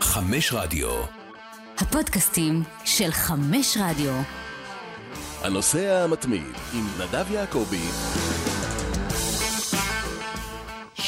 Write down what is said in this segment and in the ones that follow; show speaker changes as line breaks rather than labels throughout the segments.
חמש רדיו.
הפודקאסטים של חמש רדיו.
הנוסע המתמיד עם נדב יעקבי.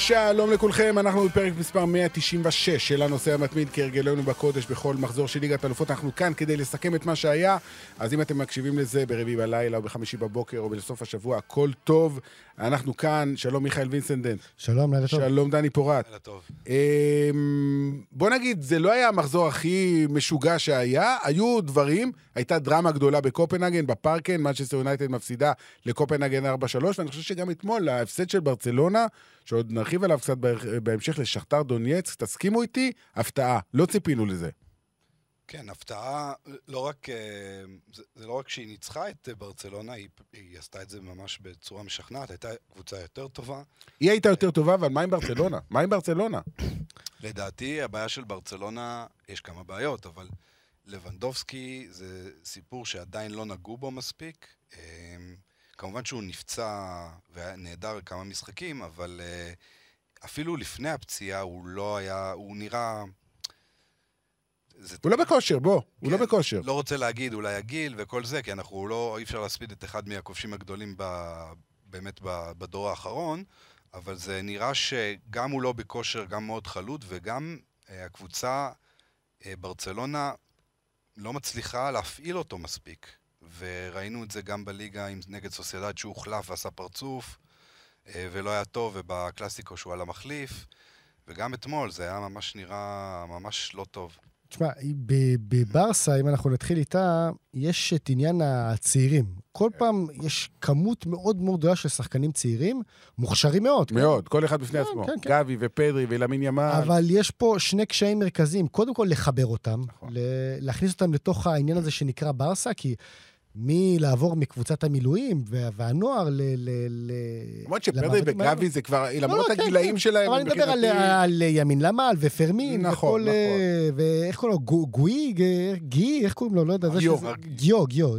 שלום לכולכם, אנחנו בפרק מספר 196 של הנושא המתמיד כהרגלנו בקודש בכל מחזור של ליגת אלופות. אנחנו כאן כדי לסכם את מה שהיה, אז אם אתם מקשיבים לזה ברביעי בלילה או בחמישי בבוקר או בסוף השבוע, הכל טוב. אנחנו כאן, שלום מיכאל וינסנדנט.
שלום, לילה טוב.
שלום דני פורט.
לילה טוב.
אמ, בוא נגיד, זה לא היה המחזור הכי משוגע שהיה, היו דברים, הייתה דרמה גדולה בקופנהגן, בפארקן, מנצ'סטר יונייטד מפסידה לקופנהגן 4-3, ואני חושב שגם אתמול, ההפסד של ברצלונה, שעוד נרחיב עליו קצת בהמשך לשכתר דונייץ, תסכימו איתי, הפתעה, לא ציפינו לזה.
כן, הפתעה, לא רק, אה, זה, זה לא רק שהיא ניצחה את ברצלונה, היא, היא עשתה את זה ממש בצורה משכנעת, הייתה קבוצה יותר טובה.
היא הייתה יותר טובה, אבל מה עם ברצלונה? מה עם ברצלונה?
לדעתי, הבעיה של ברצלונה, יש כמה בעיות, אבל לבנדובסקי זה סיפור שעדיין לא נגעו בו מספיק. אה, כמובן שהוא נפצע והיה נהדר כמה משחקים, אבל אה, אפילו לפני הפציעה הוא לא היה, הוא נראה...
זה... הוא לא בכושר, בוא, כן, הוא לא כן, בכושר.
לא רוצה להגיד אולי הגיל וכל זה, כי אנחנו לא, אי אפשר להספיד את אחד מהכובשים הגדולים ב, באמת ב, בדור האחרון, אבל זה נראה שגם הוא לא בכושר, גם מאוד חלוד, וגם אה, הקבוצה, אה, ברצלונה, לא מצליחה להפעיל אותו מספיק. וראינו את זה גם בליגה עם נגד סוסיידד שהוא הוחלף ועשה פרצוף, ולא היה טוב, ובקלאסיקו שהוא על המחליף, וגם אתמול זה היה ממש נראה ממש לא טוב.
תשמע, בברסה, אם אנחנו נתחיל איתה, יש את עניין הצעירים. כל פעם יש כמות מאוד מאוד גדולה של שחקנים צעירים, מוכשרים מאוד.
מאוד, כן? כל אחד בפני כן, עצמו. כן, כן. גבי ופדרי ולמין ימל.
אבל יש פה שני קשיים מרכזיים. קודם כל, לחבר אותם, נכון. להכניס אותם לתוך העניין הזה שנקרא ברסה, כי מלעבור מקבוצת המילואים והנוער ל...
למרות שפרדי וגבי זה כבר, למרות לא, לא, הגילאים כן, שלהם,
אבל אני מדבר על ימין למל ופרמין, נכון, נכון. ואיך קוראים לו? גוי? גי? איך קוראים לו? לא יודע. גיו. גיו, גיו.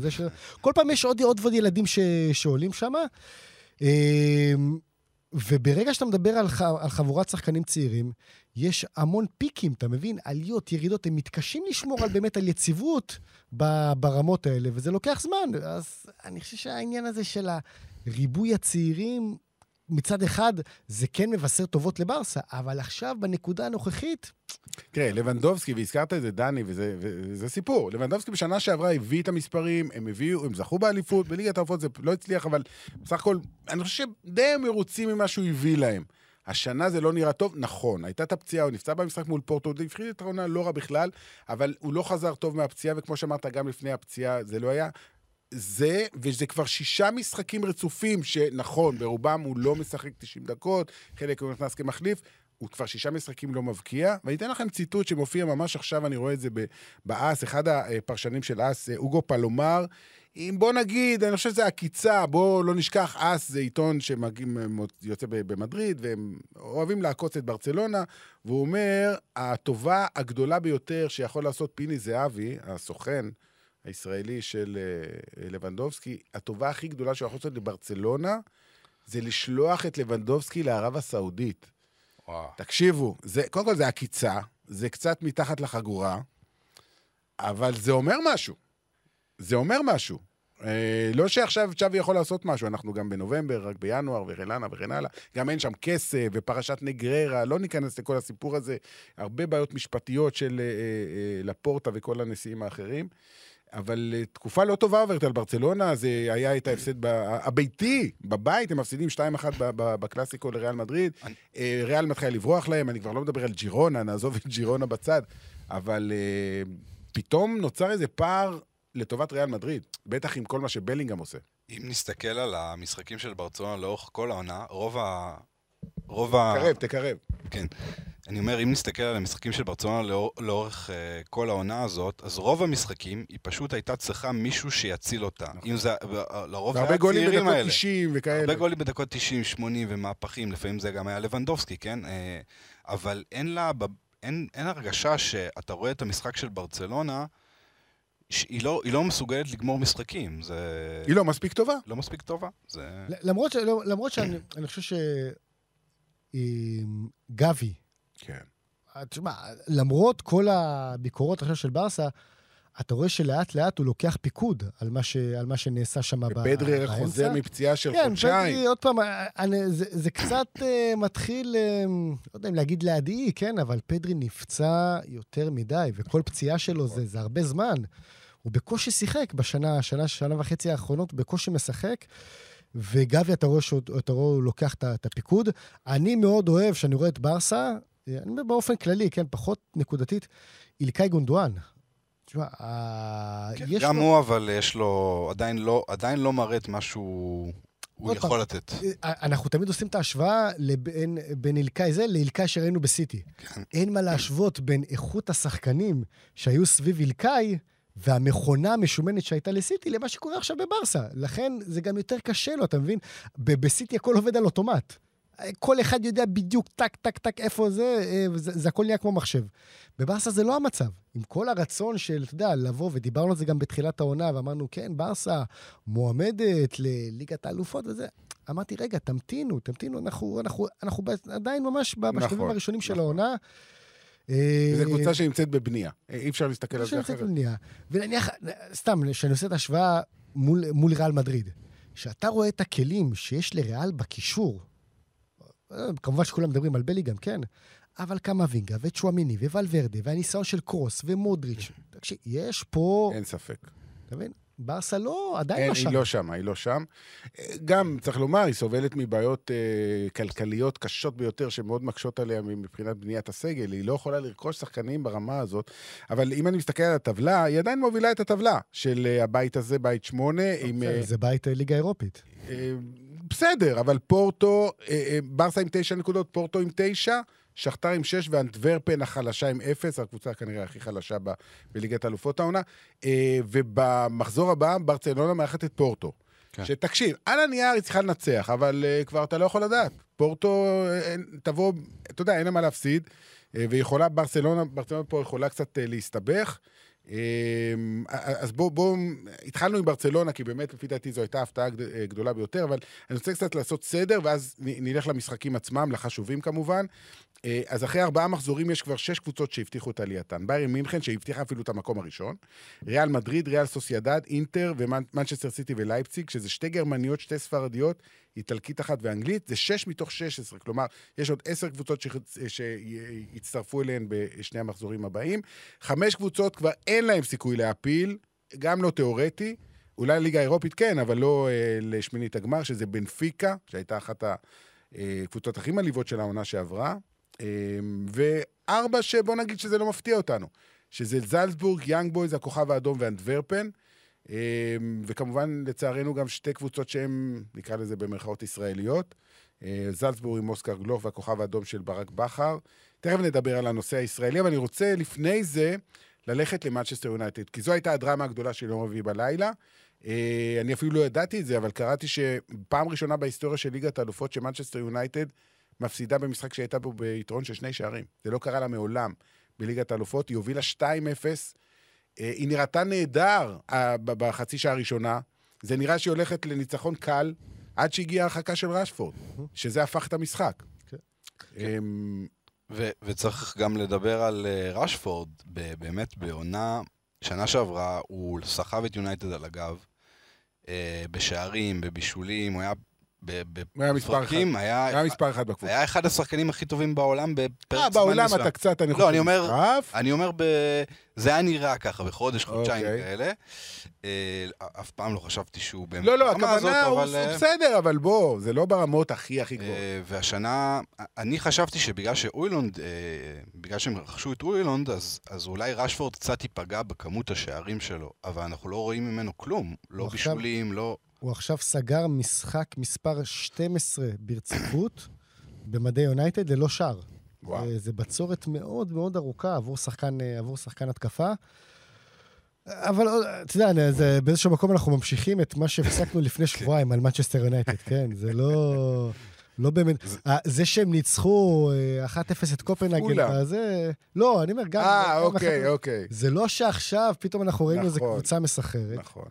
כל פעם יש עוד ועוד ילדים שעולים שם. וברגע שאתה מדבר על, ח, על חבורת שחקנים צעירים, יש המון פיקים, אתה מבין? עליות, ירידות, הם מתקשים לשמור על באמת על יציבות ברמות האלה, וזה לוקח זמן. אז אני חושב שהעניין הזה של ריבוי הצעירים, מצד אחד, זה כן מבשר טובות לברסה, אבל עכשיו, בנקודה הנוכחית...
תראה, לבנדובסקי, והזכרת את זה, דני, וזה, וזה סיפור. לבנדובסקי בשנה שעברה הביא את המספרים, הם הביאו, הם זכו באליפות, בליגת העופות זה לא הצליח, אבל בסך הכל, אני חושב שדי מרוצים ממה שהוא הביא להם. השנה זה לא נראה טוב, נכון, הייתה את הפציעה, הוא נפצע במשחק מול פורטו, הוא הפחיד את העונה לא רע בכלל, אבל הוא לא חזר טוב מהפציעה, וכמו שאמרת, גם לפני הפציעה זה לא היה. זה, וזה כבר שישה משחקים רצופים, שנכון, ברובם הוא לא משחק 90 דקות, חלק הוא נכנס כמחליף, הוא כבר שישה משחקים לא מבקיע, ואני אתן לכם ציטוט שמופיע ממש עכשיו, אני רואה את זה באס, אחד הפרשנים של אס, אוגו פלומר, אם בוא נגיד, אני חושב שזה עקיצה, בוא לא נשכח, אס זה עיתון שיוצא במדריד, והם אוהבים לעקוץ את ברצלונה, והוא אומר, הטובה הגדולה ביותר שיכול לעשות פיני זהבי, הסוכן הישראלי של אה, לבנדובסקי, הטובה הכי גדולה שהוא יכול לעשות לברצלונה, זה לשלוח את לבנדובסקי לערב הסעודית. וואו. תקשיבו, זה, קודם כל זה עקיצה, זה קצת מתחת לחגורה, אבל זה אומר משהו. זה אומר משהו. אה, לא שעכשיו צ'אבי יכול לעשות משהו, אנחנו גם בנובמבר, רק בינואר וכן הלאה וכן הלאה. גם אין שם כסף ופרשת נגררה, לא ניכנס לכל הסיפור הזה. הרבה בעיות משפטיות של אה, אה, לפורטה וכל הנשיאים האחרים. אבל אה, תקופה לא טובה עוברת על ברצלונה, זה היה את ההפסד הביתי, בבית, הם מפסידים 2-1 בקלאסיקו לריאל מדריד. אה, ריאל מתחילה לברוח להם, אני כבר לא מדבר על ג'ירונה, נעזוב את ג'ירונה בצד, אבל אה, פתאום נוצר איזה פער לטובת ריאל מדריד, בטח עם כל מה שבלינגהם עושה.
אם נסתכל על המשחקים של ברצלונה לאורך כל העונה, רוב ה... רוב ה...
תקרב, תקרב.
כן. אני אומר, אם נסתכל על המשחקים של ברצלונה לאור, לאורך uh, כל העונה הזאת, אז רוב המשחקים, היא פשוט הייתה צריכה מישהו שיציל אותה. נכון. אם זה, לרוב זה היה הצעירים
האלה. והרבה גולים בדקות 90 וכאלה.
הרבה גולים בדקות 90, 80 ומהפכים, לפעמים זה גם היה לבנדובסקי, כן? Uh, אבל אין לה, אין, אין הרגשה שאתה רואה את המשחק של ברצלונה, היא לא, היא לא מסוגלת לגמור משחקים, זה...
היא לא מספיק טובה.
לא מספיק טובה, זה...
למרות, ש, למרות שאני חושב ש... גבי,
כן.
תשמע, למרות כל הביקורות עכשיו של ברסה, אתה רואה שלאט לאט הוא לוקח פיקוד על מה, ש, על מה שנעשה שם באמצע.
ופדרי חוזר מפציעה של
כן,
חודשיים.
כן, עוד פעם, אני, זה, זה קצת uh, מתחיל, uh, לא יודע אם להגיד להדאיג, כן, אבל פדרי נפצע יותר מדי, וכל פציעה שלו זה, זה הרבה זמן. הוא בקושי שיחק בשנה, שנה, שנה וחצי האחרונות, בקושי משחק. וגבי, אתה רואה שאתה רואה, הוא לוקח את הפיקוד. אני מאוד אוהב, כשאני רואה את ברסה, אני אומר באופן כללי, כן, פחות נקודתית, אילקאי גונדואן. תשמע,
כן, יש גם לו... הוא, אבל יש לו, עדיין לא, עדיין לא מראה את מה שהוא יכול פעם, לתת.
אה, אנחנו תמיד עושים את ההשוואה לבין, בין אילקאי זה לאילקאי שראינו בסיטי. כן. אין מה להשוות בין איכות השחקנים שהיו סביב אילקאי, והמכונה המשומנת שהייתה לסיטי למה שקורה עכשיו בברסה. לכן זה גם יותר קשה לו, אתה מבין? בסיטי הכל עובד על אוטומט. כל אחד יודע בדיוק טק, טק, טק, איפה זה, אה, זה, זה הכל נהיה כמו מחשב. בברסה זה לא המצב. עם כל הרצון של, אתה יודע, לבוא, ודיברנו על זה גם בתחילת העונה, ואמרנו, כן, ברסה מועמדת לליגת האלופות וזה. אמרתי, רגע, תמתינו, תמתינו, אנחנו, אנחנו, אנחנו עדיין ממש בשלבים נכון, הראשונים נכון. של העונה.
זו אה, קבוצה שנמצאת בבנייה, אי אפשר להסתכל על זה אחרת. שנמצאת בבנייה.
ונניח, סתם, כשאני עושה את ההשוואה מול, מול ריאל מדריד, כשאתה רואה את הכלים שיש לריאל בקישור, אה, כמובן שכולם מדברים על בלי גם, כן, אבל קמאבינגה וצ'ואמיני וולברדה והניסיון של קרוס ומודריץ', תקשיב, יש פה...
אין ספק.
אתה מבין? ברסה לא, עדיין אין, לא שם.
היא לא שם, היא לא שם. גם, צריך לומר, היא סובלת מבעיות אה, כלכליות קשות ביותר, שמאוד מקשות עליה מבחינת בניית הסגל. היא לא יכולה לרכוש שחקנים ברמה הזאת. אבל אם אני מסתכל על הטבלה, היא עדיין מובילה את הטבלה של אה, הבית הזה, בית שמונה. עם,
אה, זה בית אה, ליגה אירופית.
אה, בסדר, אבל פורטו, אה, אה, ברסה עם תשע נקודות, פורטו עם תשע. שכתר עם 6 ואנטוורפן החלשה עם 0, הקבוצה כנראה הכי חלשה ב, בליגת אלופות העונה. אה, ובמחזור הבא, ברצלונה מארחת את פורטו. כן. שתקשיב, על הנייר היא צריכה לנצח, אבל uh, כבר אתה לא יכול לדעת. פורטו, uh, תבוא, אתה יודע, אין לה מה להפסיד, אה, ויכולה, ברצלונה, ברצלונה פה יכולה קצת אה, להסתבך. אמ, אז בואו, בוא, התחלנו עם ברצלונה, כי באמת, לפי דעתי, זו הייתה הפתעה גדולה ביותר, אבל אני רוצה קצת לעשות סדר, ואז נלך למשחקים עצמם, לחשובים כמובן. אה, אז אחרי ארבעה מחזורים יש כבר שש קבוצות שהבטיחו את עלייתן. ביירן מינכן, שהבטיחה אפילו את המקום הראשון, ריאל מדריד, ריאל סוסיידד, אינטר ומנצ'סטר סיטי ולייפציג, שזה שתי גרמניות, שתי ספרדיות, איטלקית אחת ואנגלית, זה שש מתוך שש עשרה. כלומר, יש עוד עשר קבוצות שיצטרפו אליהן בשני המחזורים הבאים. חמש קבוצות כבר אין להן סיכוי להפיל, גם לא תיאורטי. אולי ליגה אירופית כן, אבל לא אה, לשמינית הגמר, שזה בנפיקה, שהייתה אחת הקבוצות הכי מלאיבות של העונה שעברה. אמ, וארבע שבוא נגיד שזה לא מפתיע אותנו, שזה זלצבורג, יאנג בויז, הכוכב האדום ואנטוורפן, אמ, וכמובן, לצערנו, גם שתי קבוצות שהן, נקרא לזה במרכאות ישראליות. אה, זלצבורג עם אוסקר גלוך והכוכב האדום של ברק בכר. תכף נדבר על הנושא הישראלי, אבל אני רוצה לפני זה ללכת למנצ'סטר יונייטד, כי זו הייתה הדרמה הגדולה של יום רביעי בלילה. אה, אני אפילו לא ידעתי את זה, אבל קראתי שפעם ראשונה בהיסטוריה של ליגת האלופות שמנצ'סטר יונייטד מפסידה במשחק שהייתה בו ביתרון של שני שערים. זה לא קרה לה מעולם בליגת האלופות, היא הובילה 2-0. אה, היא נראתה נהדר אה, בחצי שעה הראשונה. זה נראה שהיא הולכת לניצחון קל עד שהגיעה הרחקה של רשפורד, שזה הפך את המשחק. כן.
אמ, וצריך גם לדבר על אה, רשפורד, באמת בעונה, שנה שעברה, הוא סחב את יונייטד על הגב, בשערים, בבישולים, הוא היה
בפרקים, היה... היה מספר אחד בקבוצה.
היה אחד השחקנים הכי טובים בעולם בפרק
זמן מסוים. אה, בעולם אתה קצת,
אני חושב, לא, אני אומר, אני אומר, זה היה נראה ככה, בחודש, חודשיים אוקיי. כאלה. אה, אף פעם לא חשבתי שהוא
באמת... לא, לא, הכוונה הוא אה, בסדר, אבל בוא, זה לא ברמות הכי הכי גבוהות.
והשנה, אני חשבתי שבגלל שאוילונד, בגלל שהם רכשו את אוילונד, אז אולי רשפורד קצת ייפגע בכמות השערים שלו, אבל אנחנו לא רואים ממנו כלום. לא בישולים, לא...
הוא עכשיו סגר משחק מספר 12 ברציפות במדי יונייטד ללא שער. וואו. אה, זה בצורת מאוד מאוד ארוכה עבור שחקן, אה, עבור שחקן התקפה. אבל אה, אתה יודע, זה, באיזשהו מקום אנחנו ממשיכים את מה שהפסקנו לפני. שבועיים על מנצ'סטר יונייטד, כן? זה לא... לא באמת, זה שהם ניצחו 1-0 את קופנהגן, זה... לא, אני אומר, גם...
אה, אוקיי, אוקיי.
זה לא שעכשיו פתאום אנחנו ראינו איזה נכון. קבוצה מסחרת.
נכון.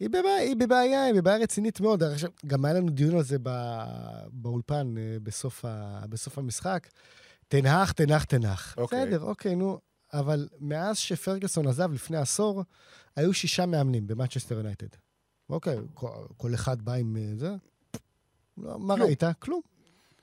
היא בבעיה, היא בבעיה, היא בבעיה רצינית מאוד. עכשיו, גם היה לנו דיון על זה בא, באולפן אה, בסוף, ה, בסוף המשחק. תנח, תנח, תנח.
אוקיי.
בסדר, אוקיי, נו. אבל מאז שפרגוסון עזב לפני עשור, היו שישה מאמנים במאצ'סטר יונייטד. אוקיי, כל, כל אחד בא עם אה, זה. לא, מה
כלום.
ראית? כלום.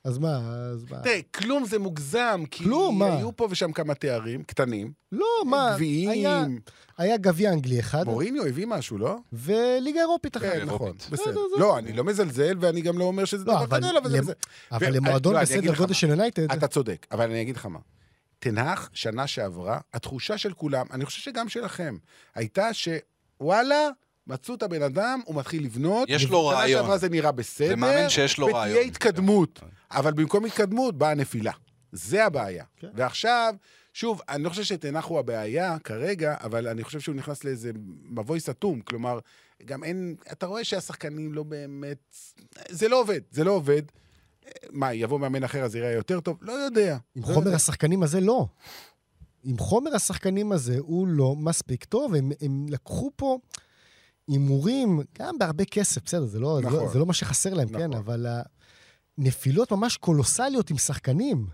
אז מה, אז מה?
תראה, כלום זה מוגזם, כי
כלום, מה?
היו פה ושם כמה תארים קטנים,
לא, מה? היה,
גביעים.
היה גביע אנגלי אחד,
מוריניו הביא משהו, לא?
וליגה אירופית אחת.
כן. נכון,
בסדר,
בסדר.
זה-
לא, אני לא מזלזל, ואני גם לא אומר שזה
לא,
דבר
אבל
גדול, אבל זה...
למ-
זה-
אבל
ו-
למועדון
לא,
בסדר גודל
מה.
של יונייטד,
אתה צודק, אבל אני אגיד לך מה. תנח, שנה שעברה, התחושה של כולם, אני חושב שגם שלכם, הייתה שוואלה, מצאו את הבן אדם, הוא מתחיל לבנות.
יש לו
שנה
רעיון.
שעברה זה נראה בסדר.
זה מאמן שיש לו
ותהיה
רעיון.
התקדמות. אבל במקום התקדמות באה נפילה. זה הבעיה.
כן.
ועכשיו, שוב, אני לא חושב שתנח הוא הבעיה כרגע, אבל אני חושב שהוא נכנס לאיזה מבוי סתום. כלומר, גם אין... אתה רואה שהשחקנים לא באמת... זה לא עובד, זה לא עובד. מה, יבוא מאמן אחר אז יראה יותר טוב? לא יודע.
עם
לא
חומר
יודע.
השחקנים הזה לא. עם חומר השחקנים הזה הוא לא מספיק טוב. הם, הם לקחו פה הימורים, גם בהרבה כסף, בסדר, זה לא,
נכון.
זה לא, זה לא מה שחסר להם,
נכון.
כן, אבל הנפילות ממש קולוסליות עם שחקנים.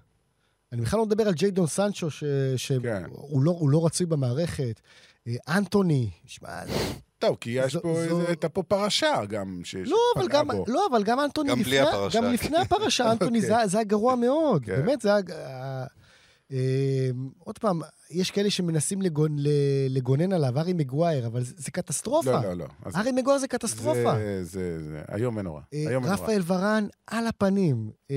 אני בכלל לא מדבר על ג'יידון סנצ'ו, ש- שהוא
כן.
לא, הוא לא רצוי במערכת. אה, אנטוני, שמע,
טוב, כי יש
זו-
פה,
זו-
הייתה פה פרשה גם.
לא, אבל
שפגעה
גם,
בו.
לא, אבל גם אנטוני
גם בלי
לפני,
הפרשה,
גם
כן.
לפני הפרשה, אנטוני
אוקיי.
זה, זה היה גרוע מאוד.
כן.
באמת, זה היה... אה, אה, עוד פעם, יש כאלה שמנסים לגונ, לגונן עליו, ארי מגווייר, אבל זה, זה קטסטרופה.
לא, לא, לא. אז
ארי מגווייר זה קטסטרופה.
זה, זה, זה איום ונורא.
אה,
איום ונורא.
רפאל ורן על הפנים. אה,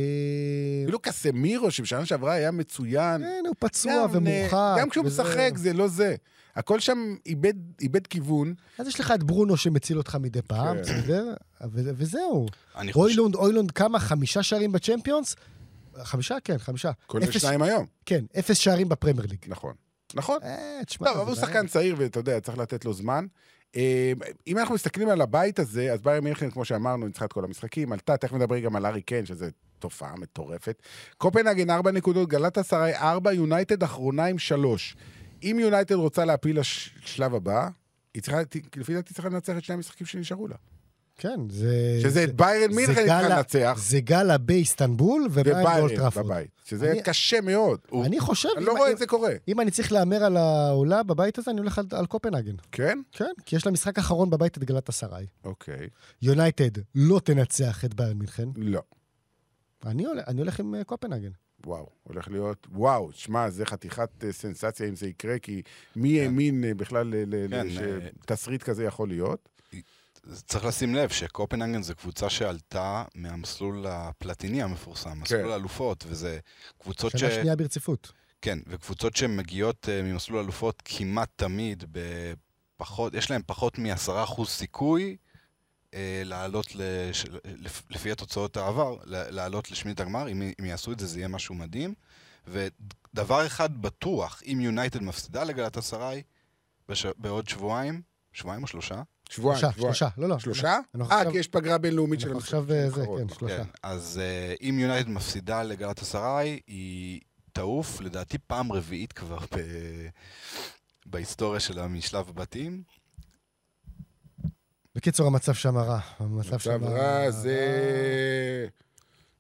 אפילו קסמירו, שבשנה שעברה היה מצוין.
כן, הוא פצוע
גם,
ומורחק.
גם כשהוא
וזה-
משחק, זה לא זה. הכל שם איבד, איבד כיוון.
אז יש לך את ברונו שמציל אותך מדי פעם,
כן.
בסדר? וזהו. אוילונד, אוילונד כמה? חמישה שערים בצ'מפיונס? חמישה? כן, חמישה.
כולל שניים היום.
כן, אפס שערים בפרמייר ליג.
נכון. נכון.
אה, תשמע,
טוב, אבל הוא. שחקן צעיר, ואתה יודע, צריך לתת לו זמן. אה, אם אנחנו מסתכלים על הבית הזה, אז ביירן מינכן, כמו שאמרנו, ניצחה את כל המשחקים, עלתה, תכף נדבר גם על ארי קיין, שזה תופעה מטורפת. קופנהגן, ארבע נקודות, גלת עשרה, ארבע, יונייטד אחרונה עם שלוש. אם יונייטד רוצה להפיל לשלב הבא, היא צריכה, לפי דעתי צריכה לנצח את שני המשחקים שנשארו לה.
כן, זה...
שזה
זה-
את ביירן מינכן
גאלה-
לנצח,
זה גאלה באיסטנבול וביירן
וביירן
באולטראפורד.
בבית. שזה
אני-
קשה מאוד.
אני חושב...
אני לא
אם-
רואה
אם-
את זה קורה.
אם אני צריך להמר על העולה בבית הזה, אני הולך על, על קופנהגן.
כן?
כן, כי יש לה משחק אחרון בבית את גלת אסריי.
אוקיי.
יונייטד לא תנצח את ביירן מינכן.
לא.
אני, הולך- אני הולך עם אה, קופנהגן.
וואו, הולך להיות, וואו, שמע, זה חתיכת אה, סנסציה אם זה יקרה, כי מי האמין אה, בכלל ל- ל-
כן,
כזה יכול להיות?
צריך לשים לב שקופנהגן זו קבוצה שעלתה מהמסלול הפלטיני המפורסם, מסלול האלופות, וזה קבוצות ש...
שנה שנייה ברציפות.
כן, וקבוצות שמגיעות uh, ממסלול אלופות כמעט תמיד בפחות, יש להן פחות מ-10% סיכוי uh, לעלות, לש, לפ, לפי התוצאות העבר, לעלות לשמינית הגמר. אם, אם יעשו את זה, זה יהיה משהו מדהים. ודבר אחד בטוח, אם יונייטד מפסידה לגלת אסריי בש... בעוד שבועיים, שבועיים או שלושה?
שבועיים,
שלושה,
שבועיים.
שלושה, לא, לא.
שלושה? אה, כי יש פגרה בינלאומית של המשחקים
עכשיו אה, זה, כן,
נכון.
שלושה.
כן, אז uh, אם יונייטד מפסידה לגלת אסריי, היא תעוף, לדעתי פעם רביעית כבר ב... בהיסטוריה שלה משלב בתים.
בקיצור, המצב שם רע. המצב שם
רע זה...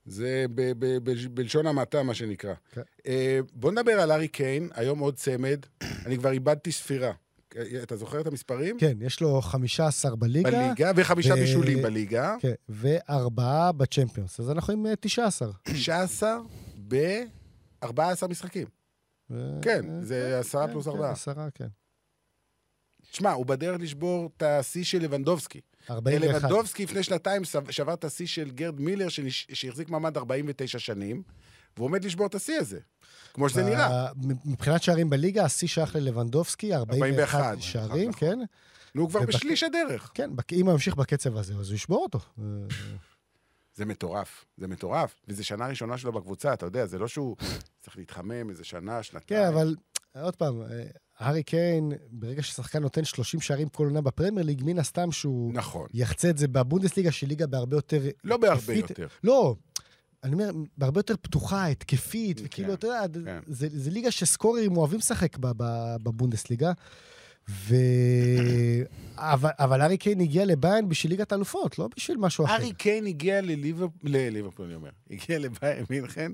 זה ב- ב- ב- בלשון המעטה, מה שנקרא.
כן.
אה, בוא נדבר על ארי קיין, היום עוד צמד. אני כבר איבדתי ספירה. אה, אתה זוכר את המספרים?
כן, יש לו 15 בליגה.
בליגה, וחמישה
ו-
בישולים בליגה.
כן, וארבעה בצ'מפיונס. אז אנחנו עם אה, 19.
19 ב-14 משחקים.
ו-
כן,
אה,
זה עשרה
כן,
פלוס
כן,
ארבעה.
עשרה, כן.
תשמע, הוא בדרך לשבור את השיא של לבנדובסקי.
41.
לבנדובסקי לפני שנתיים שב- שבר את השיא של גרד מילר, שהחזיק מעמד 49 שנים, והוא עומד לשבור את השיא הזה. כמו שזה נראה.
מבחינת שערים בליגה, השיא שייך ללבנדובסקי, 41
41,
שערים,
נכון.
כן.
נו, הוא כבר בשליש הדרך.
כן, אם הוא ימשיך בקצב הזה, אז הוא ישבור אותו.
זה מטורף, זה מטורף. וזו שנה ראשונה שלו בקבוצה, אתה יודע, זה לא שהוא צריך להתחמם איזה שנה, שנתיים.
כן, אבל עוד פעם, אה, הארי קיין, ברגע ששחקן נותן 30 שערים כל עונה בפרמייר ליג, מן הסתם שהוא
נכון.
יחצה את זה בבונדסליגה, שהיא ליגה בהרבה יותר...
לא בהרבה. יותר.
לא, אני אומר, בהרבה יותר פתוחה, התקפית, וכאילו,
כן,
אתה יודע,
כן.
זה, ליגה שסקוררים אוהבים לשחק בבונדסליגה. ו... אבל, אבל ארי קיין הגיע לביירן בשביל ליגת האלופות, לא בשביל משהו אחר.
ארי קיין הגיע לליברפול, לליברפול, אני אומר, הגיע לביירן מינכן,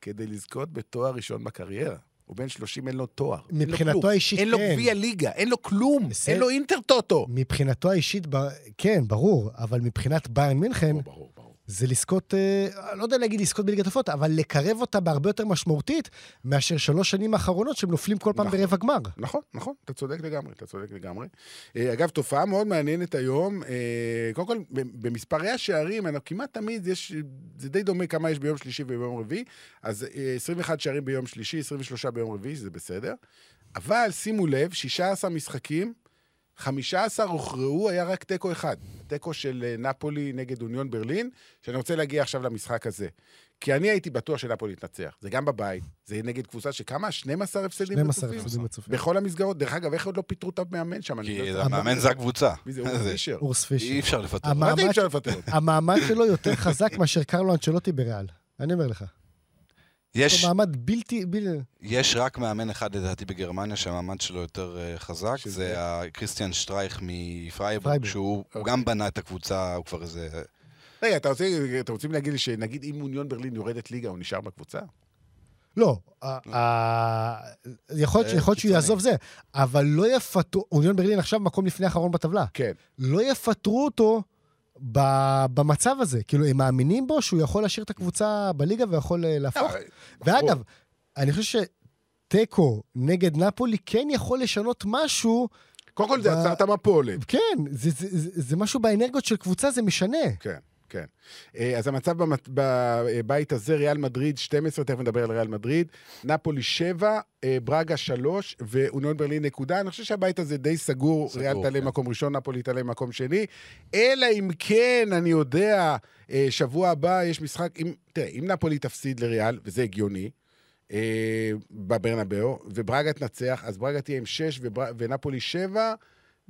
כדי לזכות בתואר ראשון בקריירה. הוא בן 30, אין לו תואר.
מבחינתו האישית, כן.
אין לו גביע ליגה, אין לו כלום, בסדר. אין לו אינטר טוטו.
מבחינתו האישית, ב... כן, ברור, אבל מבחינת ביירן מינכן, ברור, ברור. זה לזכות, אה, לא יודע להגיד לזכות בליגת עופות, אבל לקרב אותה בהרבה יותר משמעותית מאשר שלוש שנים האחרונות שהם נופלים כל פעם נכון, ברבע גמר.
נכון, נכון, אתה צודק לגמרי, אתה צודק לגמרי. אה, אגב, תופעה מאוד מעניינת היום, אה, קודם כל, במספרי השערים, כמעט תמיד יש, זה די דומה כמה יש ביום שלישי וביום רביעי, אז 21 שערים ביום שלישי, 23 ביום רביעי, שזה בסדר. אבל שימו לב, 16 משחקים, 15 הוכרעו, היה רק תיקו אחד. תיקו של אה, נפולי נגד אוניון ברלין, שאני רוצה להגיע עכשיו למשחק הזה. כי אני הייתי בטוח שנפולי תנצח. זה גם בבית, זה נגד קבוצה שכמה? 12 הפסדים
רצופים? 12 הפסדים רצופים.
בכל המסגרות. דרך אגב, איך עוד לא פיטרו את המאמן שם?
כי לא המאמן זה הקבוצה.
מי זה? אורס פישר.
אורס פישר.
אי אפשר לפטר.
מה זה אי אפשר לפטר?
המעמד שלו יותר חזק מאשר קרלו אנצ'לוטי בריאל. אני אומר לך.
יש...
מעמד בלתי... בל...
יש רק מאמן אחד לדעתי בגרמניה שהמעמד שלו יותר אה, חזק, שזה... זה קריסטיאן שטרייך מפרייבורג, שהוא אוקיי. אוקיי. גם בנה את הקבוצה, הוא כבר איזה...
רגע, אתה רוצה, אתם רוצים להגיד לי שנגיד אם אוניון ברלין יורדת ליגה, הוא נשאר בקבוצה?
לא, יכול להיות שהוא יעזוב זה, אבל לא יפטרו, אוניון ברלין עכשיו מקום לפני האחרון בטבלה.
כן.
לא יפטרו אותו במצב הזה. כאילו, הם מאמינים בו שהוא יכול להשאיר את הקבוצה בליגה ויכול אה, להפוך. אה, ואגב, אני חושב שתיקו נגד נפולי כן יכול לשנות משהו.
קודם כל זה את המפולת.
כן, זה משהו באנרגיות של קבוצה, זה משנה.
כן. כן. אה, אז המצב בבית הזה, ריאל מדריד 12, תכף נדבר על ריאל מדריד, נפולי 7, אה, ברגה 3 ואוניון ברלין נקודה. אני חושב שהבית הזה די סגור, סגור ריאל תעלה כן. מקום ראשון, נפולי תעלה מקום שני. אלא אם כן, אני יודע, אה, שבוע הבא יש משחק, אם, תראה, אם נפולי תפסיד לריאל, וזה הגיוני, בברנבאו, וברגה תנצח, אז ברגה תהיה עם 6 ונפולי 7,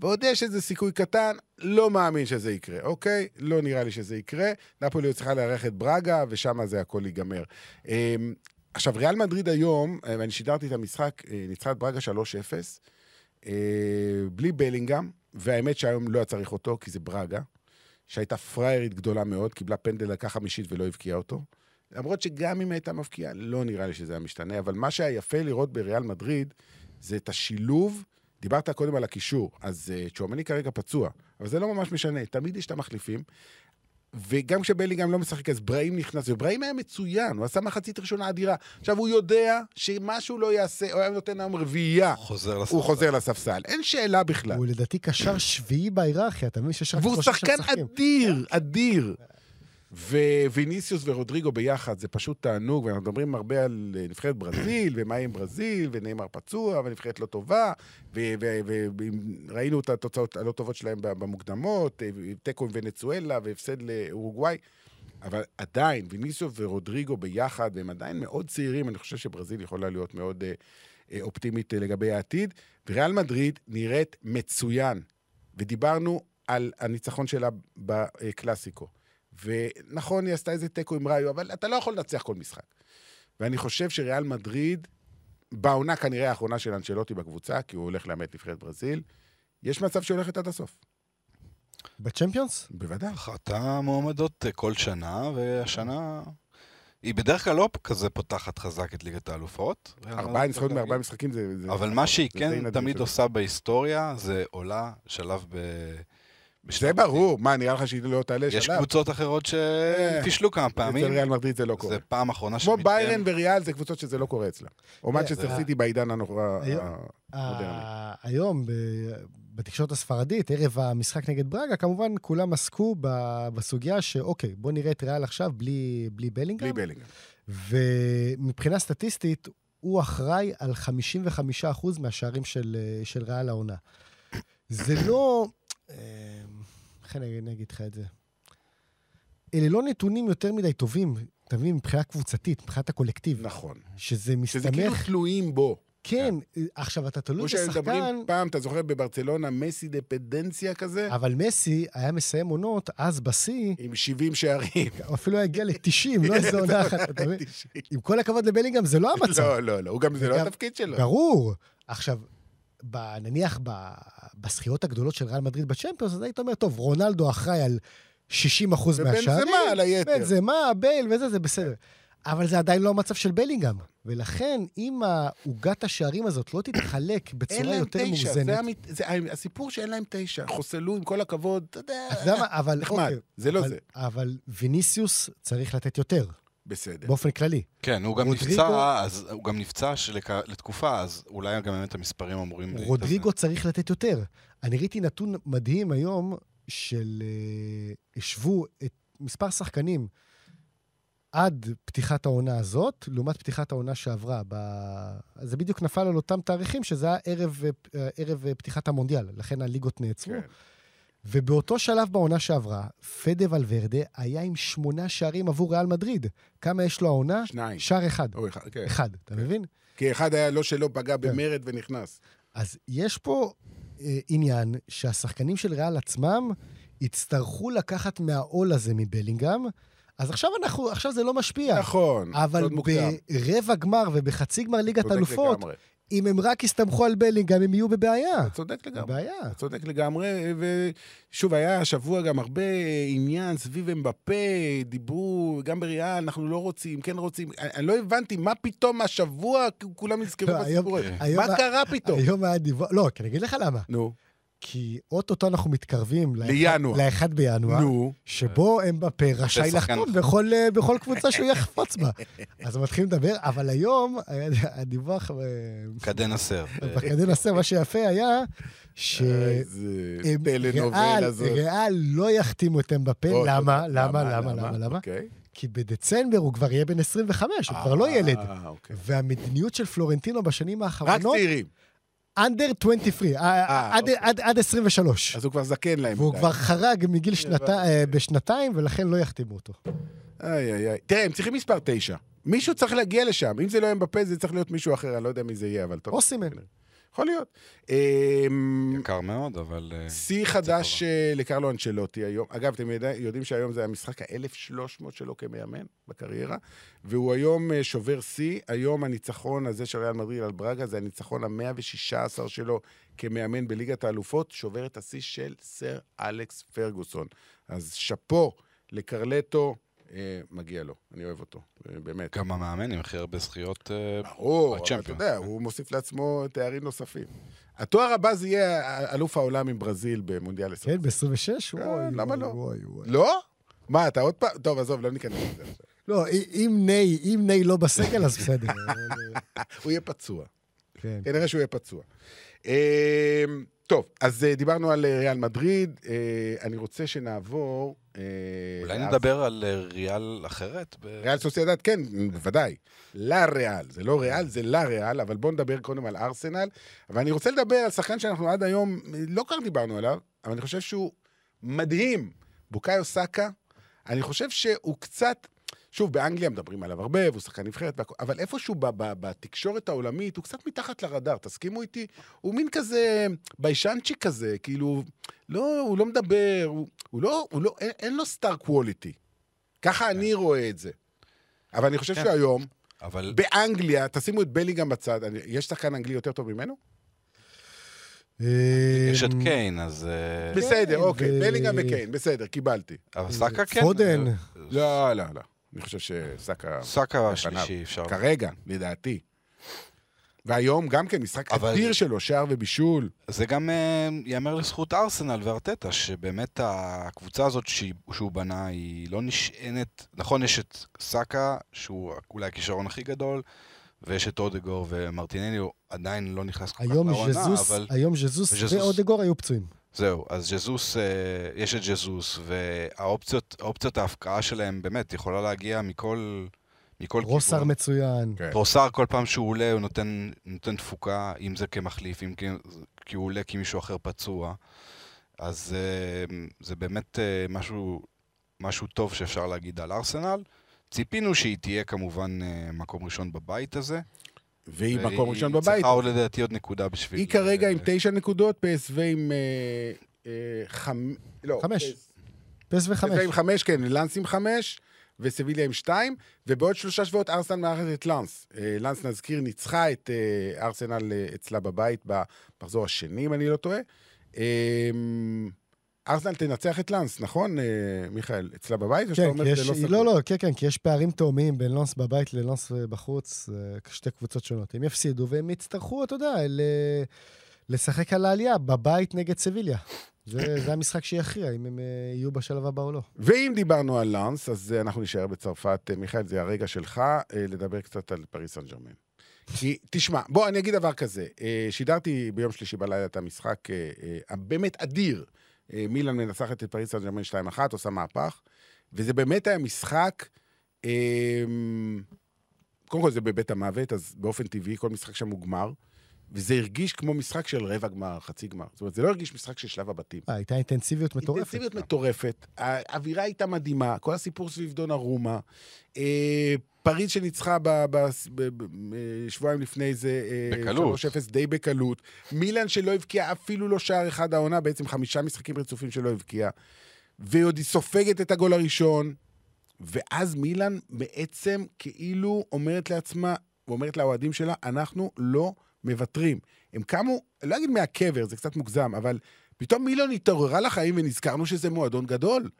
ועוד יש איזה סיכוי קטן, לא מאמין שזה יקרה, אוקיי? לא נראה לי שזה יקרה. נפולי צריכה לארח את ברגה, ושם זה הכל ייגמר. אמ, עכשיו, ריאל מדריד היום, אה, ואני שידרתי את המשחק, אה, ניצחה את ברגה 3-0, אה, בלי בלינגהם, והאמת שהיום לא היה צריך אותו, כי זה ברגה, שהייתה פריירית גדולה מאוד, קיבלה פנדל לקח חמישית ולא הבקיעה אותו. למרות שגם אם הייתה מבקיעה, לא נראה לי שזה היה משתנה, אבל מה שהיה יפה לראות בריאל מדריד, זה את השילוב דיברת קודם על הקישור, אז uh, צ'ומני כרגע פצוע, אבל זה לא ממש משנה, תמיד יש את המחליפים. וגם כשבלינגהם לא משחק, אז בראים נכנס, ובראים היה מצוין, הוא עשה מחצית ראשונה אדירה. עכשיו, הוא יודע שמשהו לא יעשה, הוא היה נותן היום רביעייה.
חוזר לספסל.
הוא חוזר לספסל, אין שאלה בכלל.
הוא לדעתי קשר שביעי בהיררכיה, אתה מבין שיש
רק שלושה שחקנים. והוא שחקן אדיר, אדיר. וויניסיוס ורודריגו ביחד, זה פשוט תענוג, ואנחנו מדברים הרבה על אה, נבחרת ברזיל, ומה עם ברזיל, ונאמר פצוע, ונבחרת לא טובה, וראינו את התוצאות הלא טובות שלהם במוקדמות, אה, תיקו עם ונצואלה, והפסד לאורוגוואי. אבל עדיין, ויניסיוס ורודריגו ביחד, והם עדיין מאוד צעירים, אני חושב שברזיל יכולה להיות מאוד אה, אופטימית לגבי העתיד. וריאל מדריד נראית מצוין, ודיברנו על הניצחון שלה בקלאסיקו. ונכון, היא עשתה איזה תיקו עם ראיו, אבל אתה לא יכול לנצח כל משחק. ואני חושב שריאל מדריד, בעונה כנראה האחרונה של אנשלוטי בקבוצה, כי הוא הולך לאמת נבחרת ברזיל, יש מצב שהיא הולכת עד הסוף.
בצ'מפיונס?
בוודאי.
אחת המועמדות אה, כל שנה, והשנה... היא בדרך כלל לא כזה פותחת חזק את ליגת האלופות.
ארבעה ניצחונות מארבעה משחקים זה...
אבל מה שהיא כן תמיד עושה בהיסטוריה, זה עולה שלב ב...
זה ברור, מה, נראה לך שהיא לא תעלה שלב?
יש קבוצות אחרות שפישלו כמה פעמים.
אצל ריאל מדריד זה לא קורה.
זה פעם אחרונה
שמתקיים. כמו ביירן וריאל זה קבוצות שזה לא קורה אצלה. או מנצ'סטר סיטי בעידן המודרני.
היום, בתקשורת הספרדית, ערב המשחק נגד ברגה, כמובן כולם עסקו בסוגיה שאוקיי, בוא נראה את ריאל עכשיו בלי בלינגהם.
בלי בלינגהם.
ומבחינה סטטיסטית, הוא אחראי על 55% מהשערים של ריאל העונה. זה לא... איך אני אגיד לך את זה? אלה לא נתונים יותר מדי טובים, אתה מבין, מבחינה קבוצתית, מבחינת הקולקטיב.
נכון.
שזה מסתמך... שזה
כאילו תלויים בו.
כן, כן. עכשיו, אתה תלוי בשחקן... כמו שמדברים
פעם, אתה זוכר בברצלונה, מסי דפדנציה כזה?
אבל מסי היה מסיים עונות, אז בשיא...
עם 70 שערים.
אפילו היה הגיע ל-90, לא איזה עונה אחת, אתה מבין? עם כל הכבוד לבלינגהם, זה לא המצב.
לא, לא, לא, גם זה לא התפקיד שלו.
ברור. עכשיו, נניח בזכיות הגדולות של ריאל מדריד בצ'מפיונס, אז היית אומר, טוב, רונלדו אחראי על 60 אחוז מהשערים.
ובן זמה על היתר.
בן זמה, בייל וזה, זה בסדר. אבל זה עדיין לא המצב של בלינגהם. ולכן, אם עוגת השערים הזאת לא תתחלק בצורה יותר מאוזנת... אין
להם תשע, זה, זה הסיפור שאין להם תשע. חוסלו, עם כל הכבוד, אתה יודע... נחמד, אוקיי, זה לא
אבל,
זה.
אבל ויניסיוס צריך לתת יותר.
בסדר.
באופן כללי.
כן, הוא גם רודריגו... נפצע, אז הוא גם נפצע שלק... לתקופה, אז אולי גם באמת המספרים אמורים...
רודריגו להתאזן. צריך לתת יותר. אני ראיתי נתון מדהים היום, של... אה, השוו את מספר שחקנים עד פתיחת העונה הזאת, לעומת פתיחת העונה שעברה. ב... זה בדיוק נפל על אותם תאריכים, שזה היה ערב, אה, ערב פתיחת המונדיאל, לכן הליגות נעצרו. כן. ובאותו שלב בעונה שעברה, פדה ולוורדה היה עם שמונה שערים עבור ריאל מדריד. כמה יש לו העונה?
שניים.
שער אחד.
או אחד, כן.
אחד, אתה כן. מבין?
כי אחד היה לא שלא פגע כן. במרד ונכנס.
אז יש פה אה, עניין שהשחקנים של ריאל עצמם יצטרכו לקחת מהעול הזה מבלינגהם. אז עכשיו אנחנו, עכשיו זה לא משפיע.
נכון,
אבל ברבע גמר ובחצי גמר ליגת אלופות, אם הם רק יסתמכו על בלינגהם, הם יהיו בבעיה.
אתה צודק לגמרי.
בבעיה.
אתה צודק לגמרי, ושוב, היה השבוע גם הרבה עניין סביב אמבפה, דיברו, גם בריאל, אנחנו לא רוצים, כן רוצים. אני לא הבנתי, מה פתאום השבוע כולם נזכרו לא, בסיפור הזה? מה קרה פתאום?
היום היה דיווח, לא, כי אני אגיד לך למה.
נו.
כי אוטוטו אנחנו מתקרבים
לינואר.
ל-1 בינואר,
נו.
שבו אמבפה רשאי לחתום בכל, אה, בכל קבוצה שהוא יחפוץ בה. אז מתחילים לדבר, אבל היום הדיווח... אה,
קדן הסר.
בקדן הסר, מה שיפה היה, שריאל לא יחתימו את אמבפה, למה? למה? למה? למה? למה?
אוקיי.
כי בדצמבר הוא כבר יהיה בן 25, הוא כבר לא אה, ילד. אוקיי. והמדיניות של פלורנטינו בשנים האחרונות...
רק צעירים.
אנדר 23, אה, אה, אוקיי. עד 23.
אז הוא כבר זקן להם.
והוא כבר חרג מגיל אה, בשנתיים, ולכן לא יחתימו אותו.
איי, איי, איי. תראה, הם צריכים מספר 9. מישהו צריך להגיע לשם. אם זה לא יהיה בפה, זה צריך להיות מישהו אחר, אני לא יודע מי זה יהיה, אבל טוב.
אוסימן.
יכול להיות.
אמ, יקר מאוד, אבל...
שיא חדש לקרלו אנצ'לוטי היום. אגב, אתם יודעים שהיום זה המשחק ה-1300 שלו כמאמן בקריירה, והוא היום שובר שיא. היום הניצחון הזה של ריאל מדריד על ברגה זה הניצחון ה-116 שלו כמאמן בליגת האלופות, שובר את השיא של סר אלכס פרגוסון. אז שאפו לקרלטו. אה, מגיע לו, אני אוהב אותו, אה, באמת.
גם המאמן עם הכי הרבה זכיות
בצ'מפיון. אה, ברור, אבל אתה יודע, הוא מוסיף לעצמו תארים נוספים. התואר הבא זה יהיה אלוף העולם עם ברזיל במונדיאל
20. כן, ב-26?
כן, למה לא? לא? מה, אתה עוד פעם? טוב, עזוב, לא ניכנס לזה עכשיו.
לא, אם ניי, אם ניי לא בסגל, אז בסדר.
הוא יהיה פצוע. כן. כנראה שהוא יהיה פצוע. טוב, אז דיברנו על ריאל מדריד, אני רוצה שנעבור
אה, אולי נדבר על אה, ריאל אחרת?
ריאל סוסיידד, כן, בוודאי. לה ריאל, זה לא ריאל, זה לה ריאל, אבל בואו נדבר קודם על ארסנל. ואני רוצה לדבר על שחקן שאנחנו עד היום לא כך דיברנו עליו, אבל אני חושב שהוא מדהים. בוקאיו סאקה, אני חושב שהוא קצת... שוב, באנגליה מדברים עליו הרבה, והוא שחקן נבחרת, אבל איפשהו בתקשורת העולמית הוא קצת מתחת לרדאר, תסכימו איתי? הוא מין כזה ביישנצ'יק כזה, כאילו, לא, הוא לא מדבר, הוא, הוא לא, הוא לא, אין, אין לו סטאר קווליטי. ככה כן. אני רואה את זה. אבל אני חושב כן. שהיום, אבל... באנגליה, תשימו את בליגם בצד, יש שחקן אנגלי יותר טוב ממנו?
יש את קיין, אז... אה,
בסדר, אוקיי, בלינגהם וקיין, בסדר, קיבלתי.
אבל סאקה כן.
פודן.
לא, לא, לא. אני חושב שסאקה...
סאקה השלישי, אפשר...
כרגע, לדעתי. והיום גם כן, משחק אבל... אדיר שלו, שער ובישול.
זה גם uh, ייאמר לזכות ארסנל וארטטה, שבאמת הקבוצה הזאת שהוא, שהוא בנה היא לא נשענת... נכון, יש את סאקה, שהוא אולי הכישרון הכי גדול, ויש את אודגור ומרטינלי, הוא עדיין לא נכנס כל כך לעונה, אבל...
היום ז'זוס ואודגור היו פצועים.
זהו, אז ג'זוס, אה, יש את ג'זוס, והאופציות ההפקעה שלהם באמת יכולה להגיע מכל, מכל כיוון.
רוסר מצוין.
כן. רוסר כל פעם שהוא עולה הוא נותן, נותן תפוקה, אם זה כמחליף, אם כי הוא עולה כי מישהו אחר פצוע. אז אה, זה באמת אה, משהו, משהו טוב שאפשר להגיד על ארסנל. ציפינו שהיא תהיה כמובן מקום ראשון בבית הזה.
והיא מקום ראשון בבית.
היא צריכה עוד לדעתי עוד נקודה בשביל...
היא כרגע עם תשע נקודות, PSV עם אה, אה, חמש...
לא. חמש. PSV חמש.
עם חמש, כן, לאנס עם חמש, וסביליה עם שתיים, ובעוד שלושה שבועות ארסנל מארחת את לאנס. אה, לאנס, נזכיר, ניצחה את ארסנל אצלה בבית במחזור השני, אם אני לא טועה. ארסנל תנצח את לאנס, נכון, אה, מיכאל? אצלה בבית?
כן, יש, לא, לא, לא, כן, כן, כי יש פערים תאומיים בין לאנס בבית ללאנס בחוץ, שתי קבוצות שונות. הם יפסידו והם יצטרכו, אתה יודע, ל... לשחק על העלייה בבית נגד סביליה. זה, זה המשחק שיכריע, אם הם יהיו בשלב הבא או לא.
ואם דיברנו על לאנס, אז אנחנו נשאר בצרפת. מיכאל, זה הרגע שלך לדבר קצת על פריס סן ג'רמן. כי, תשמע, בוא, אני אגיד דבר כזה. שידרתי ביום שלישי בלילה את המשחק הבאמת אדיר אה, מילאן מנצחת את פריס סן ג'רמן 2-1, עושה מהפך, וזה באמת היה משחק, אמ, קודם כל זה בבית המוות, אז באופן טבעי כל משחק שם הוא גמר, וזה הרגיש כמו משחק של רבע גמר, חצי גמר. זאת אומרת, זה לא הרגיש משחק של שלב הבתים.
אה, הייתה אינטנסיביות מטורפת.
אינטנסיביות מטורפת, האווירה הייתה מדהימה, כל הסיפור סביב דונרומה. אה, פריז שניצחה שבועיים לפני זה,
אה, בקלות.
3-0 די בקלות. מילאן שלא הבקיעה אפילו לא שער אחד העונה, בעצם חמישה משחקים רצופים שלא הבקיעה. ועוד היא סופגת את הגול הראשון, ואז מילאן בעצם כאילו אומרת לעצמה, ואומרת לאוהדים שלה, אנחנו לא מוותרים. הם קמו, לא אגיד מהקבר, זה קצת מוגזם, אבל פתאום מילאן התעוררה לחיים ונזכרנו שזה מועדון גדול.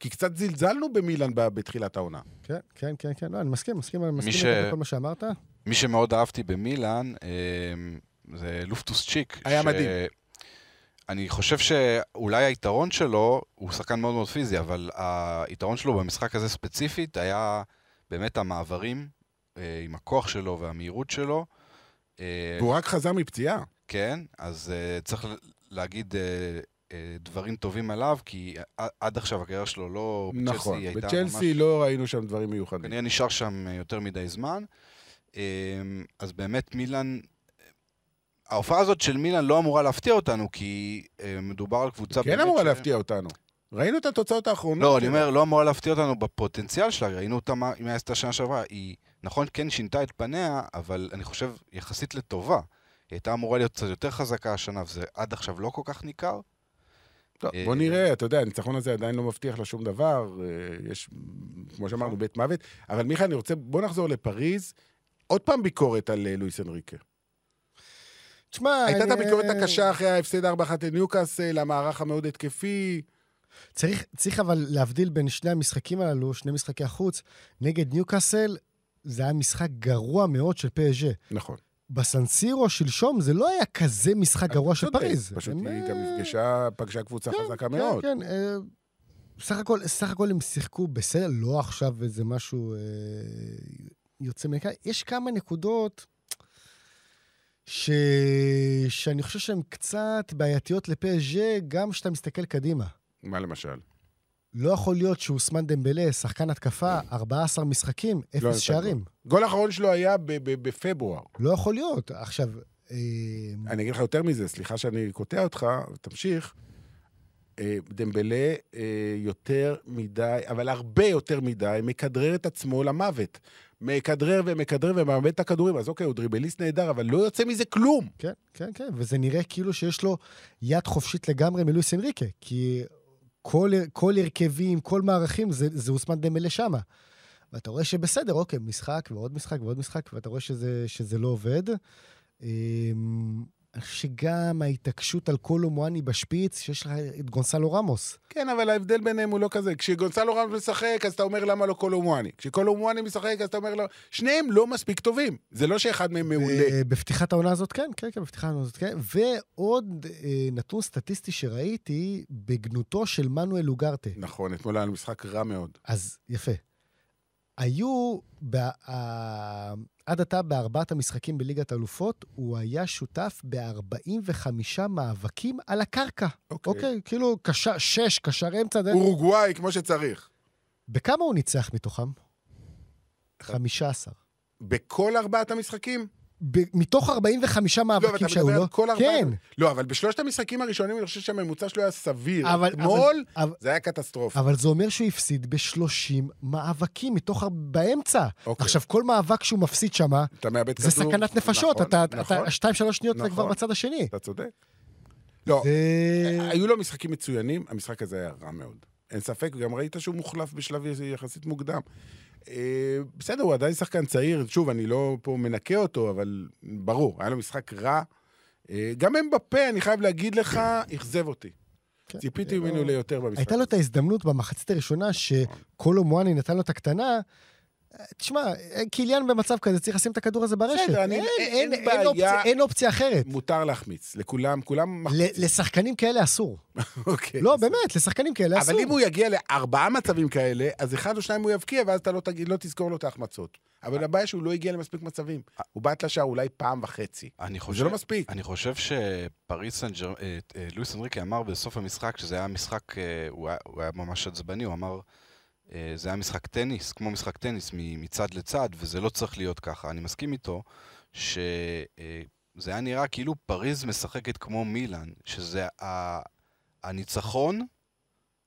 כי קצת זלזלנו במילאן בתחילת העונה.
כן, כן, כן, כן. לא, אני מסכים, מסכים, אני מסכים ש... עם כל מה שאמרת.
מי שמאוד אהבתי במילאן, אמ, זה לופטוס צ'יק.
היה ש... מדהים.
אני חושב שאולי היתרון שלו, הוא שחקן מאוד מאוד פיזי, אבל היתרון שלו במשחק הזה ספציפית היה באמת המעברים אה, עם הכוח שלו והמהירות שלו.
אה, והוא רק חזר מפציעה.
כן, אז uh, צריך להגיד uh, uh, דברים טובים עליו, כי עד עכשיו הקריירה שלו לא...
נכון, בצ'לסי ממש... לא ראינו שם דברים מיוחדים.
כנראה נשאר שם יותר מדי זמן. Uh, אז באמת מילאן... ההופעה הזאת של מילאן לא אמורה להפתיע אותנו, כי uh, מדובר על קבוצה...
כן אמורה ש... להפתיע אותנו. ראינו את התוצאות האחרונות.
לא, אני אומר, לא אמורה להפתיע אותנו בפוטנציאל שלה, ראינו אותה, אם היה עשתה שנה שעברה, היא... נכון, כן שינתה את פניה, אבל אני חושב יחסית לטובה. היא הייתה אמורה להיות קצת יותר חזקה השנה, וזה עד עכשיו לא כל כך ניכר.
טוב, אה, בוא נראה, אתה יודע, הניצחון הזה עדיין לא מבטיח לה שום דבר. אה, יש, כמו שאמרנו, בית מוות. אבל מיכאל, אני רוצה, בוא נחזור לפריז. עוד פעם ביקורת על אה, לואיס אנריקה. תשמע... הייתה את הביקורת הקשה אחרי ההפסד 4-1 לניוקאסל, המערך המאוד התקפי.
צריך, צריך אבל להבדיל בין שני המשחקים הללו, שני משחקי החוץ. נגד ניוקאסל, זה היה משחק גרוע מאוד של פאז'ה.
נכון.
בסנסירו שלשום זה לא היה כזה משחק גרוע של פריז.
פשוט היא גם אה, נפגשה, פגשה קבוצה כן, חזקה כן, מאוד.
כן, כן. סך הכל, סך הכל הם שיחקו בסדר, לא עכשיו איזה משהו אה, יוצא מכאן. יש כמה נקודות ש... שאני חושב שהן קצת בעייתיות לפאז'ה, גם כשאתה מסתכל קדימה.
מה למשל?
לא יכול להיות שאוסמן דמבלה, שחקן התקפה, 14 משחקים, אפס לא שערים.
גול האחרון שלו היה בפברואר.
לא יכול להיות. עכשיו... אה,
אני אגיד לך יותר מזה, סליחה שאני קוטע אותך, תמשיך. אה, דמבלה אה, יותר מדי, אבל הרבה יותר מדי, מכדרר את עצמו למוות. מכדרר ומכדרר ומאבד את הכדורים. אז אוקיי, הוא דריבליסט נהדר, אבל לא יוצא מזה כלום.
כן, כן, כן, וזה נראה כאילו שיש לו יד חופשית לגמרי מלואיס אנריקה, כי כל, כל הרכבים, כל מערכים, זה, זה אוסמן דמלה שמה. ואתה רואה שבסדר, אוקיי, משחק ועוד משחק ועוד משחק, ואתה רואה שזה, שזה לא עובד. שגם ההתעקשות על קולו מואני בשפיץ, שיש לך את גונסלו רמוס.
כן, אבל ההבדל ביניהם הוא לא כזה. כשגונסלו רמוס משחק, אז אתה אומר למה לא קולו מואני. כשקולו מואני משחק, אז אתה אומר לו... שניהם לא מספיק טובים. זה לא שאחד מהם מעולה.
אה, בפתיחת העונה הזאת כן, כן, כן, בפתיחת העונה הזאת כן. ועוד אה, נתון סטטיסטי שראיתי, בגנותו של מנואל אוגרטה.
נכון, אתמול היה משחק רע מאוד.
אז יפה. היו, עד עתה בארבעת המשחקים בליגת אלופות, הוא היה שותף ב-45 מאבקים על הקרקע. אוקיי. אוקיי, כאילו קשר, שש, קשר אמצע.
אורוגוואי, כמו שצריך.
בכמה הוא ניצח מתוכם? 15.
בכל ארבעת המשחקים?
מתוך 45 מאבקים שהיו לו, כן.
לא, אבל בשלושת המשחקים הראשונים אני חושב שהממוצע שלו היה סביר. אבל, אתמול אבל, זה היה קטסטרופה.
אבל זה אומר שהוא הפסיד ב-30 מאבקים מתוך, באמצע. אוקיי. עכשיו, כל מאבק שהוא מפסיד שם, זה סכנת נפשות. נכון, אתה, נכון. אתה, שתיים, שלוש שניות נכון. אתה כבר בצד השני.
אתה צודק. לא, זה... היו לו משחקים מצוינים, המשחק הזה היה רע מאוד. אין ספק, גם ראית שהוא מוחלף בשלב יחסית מוקדם. אה, בסדר, הוא עדיין שחקן צעיר, שוב, אני לא פה מנקה אותו, אבל ברור, היה לו משחק רע. אה, גם הם בפה, אני חייב להגיד לך, אכזב אותי. כן. ציפיתי ממנו ליותר במשחק.
הייתה לו את ההזדמנות במחצית הראשונה, שקולו מואני נתן לו את הקטנה, תשמע, קיליאן במצב כזה צריך לשים את הכדור הזה ברשת. בסדר,
אני... אין, אין, אין, אין, אופציה,
אין אופציה אחרת.
מותר להחמיץ, לכולם, כולם מחמיצים.
לשחקנים כאלה אסור.
אוקיי.
לא, באמת, לשחקנים כאלה אסור.
אבל אם הוא יגיע לארבעה מצבים כאלה, אז אחד או שניים הוא יבקיע, ואז אתה לא, תגיד, לא תזכור לו את ההחמצות. אבל הבעיה שהוא לא הגיע למספיק מצבים. הוא בעט לשער אולי פעם וחצי. חושב, זה לא מספיק.
אני חושב שפריס סן ג'ר... אה, אה, לואיס אנריקי אמר בסוף המשחק, שזה היה משחק, אה, הוא היה ממש עצבני, הוא אמר... אה, זה היה משחק טניס, כמו משחק טניס מצד לצד, וזה לא צריך להיות ככה. אני מסכים איתו שזה אה, היה נראה כאילו פריז משחקת כמו מילאן, שזה הניצחון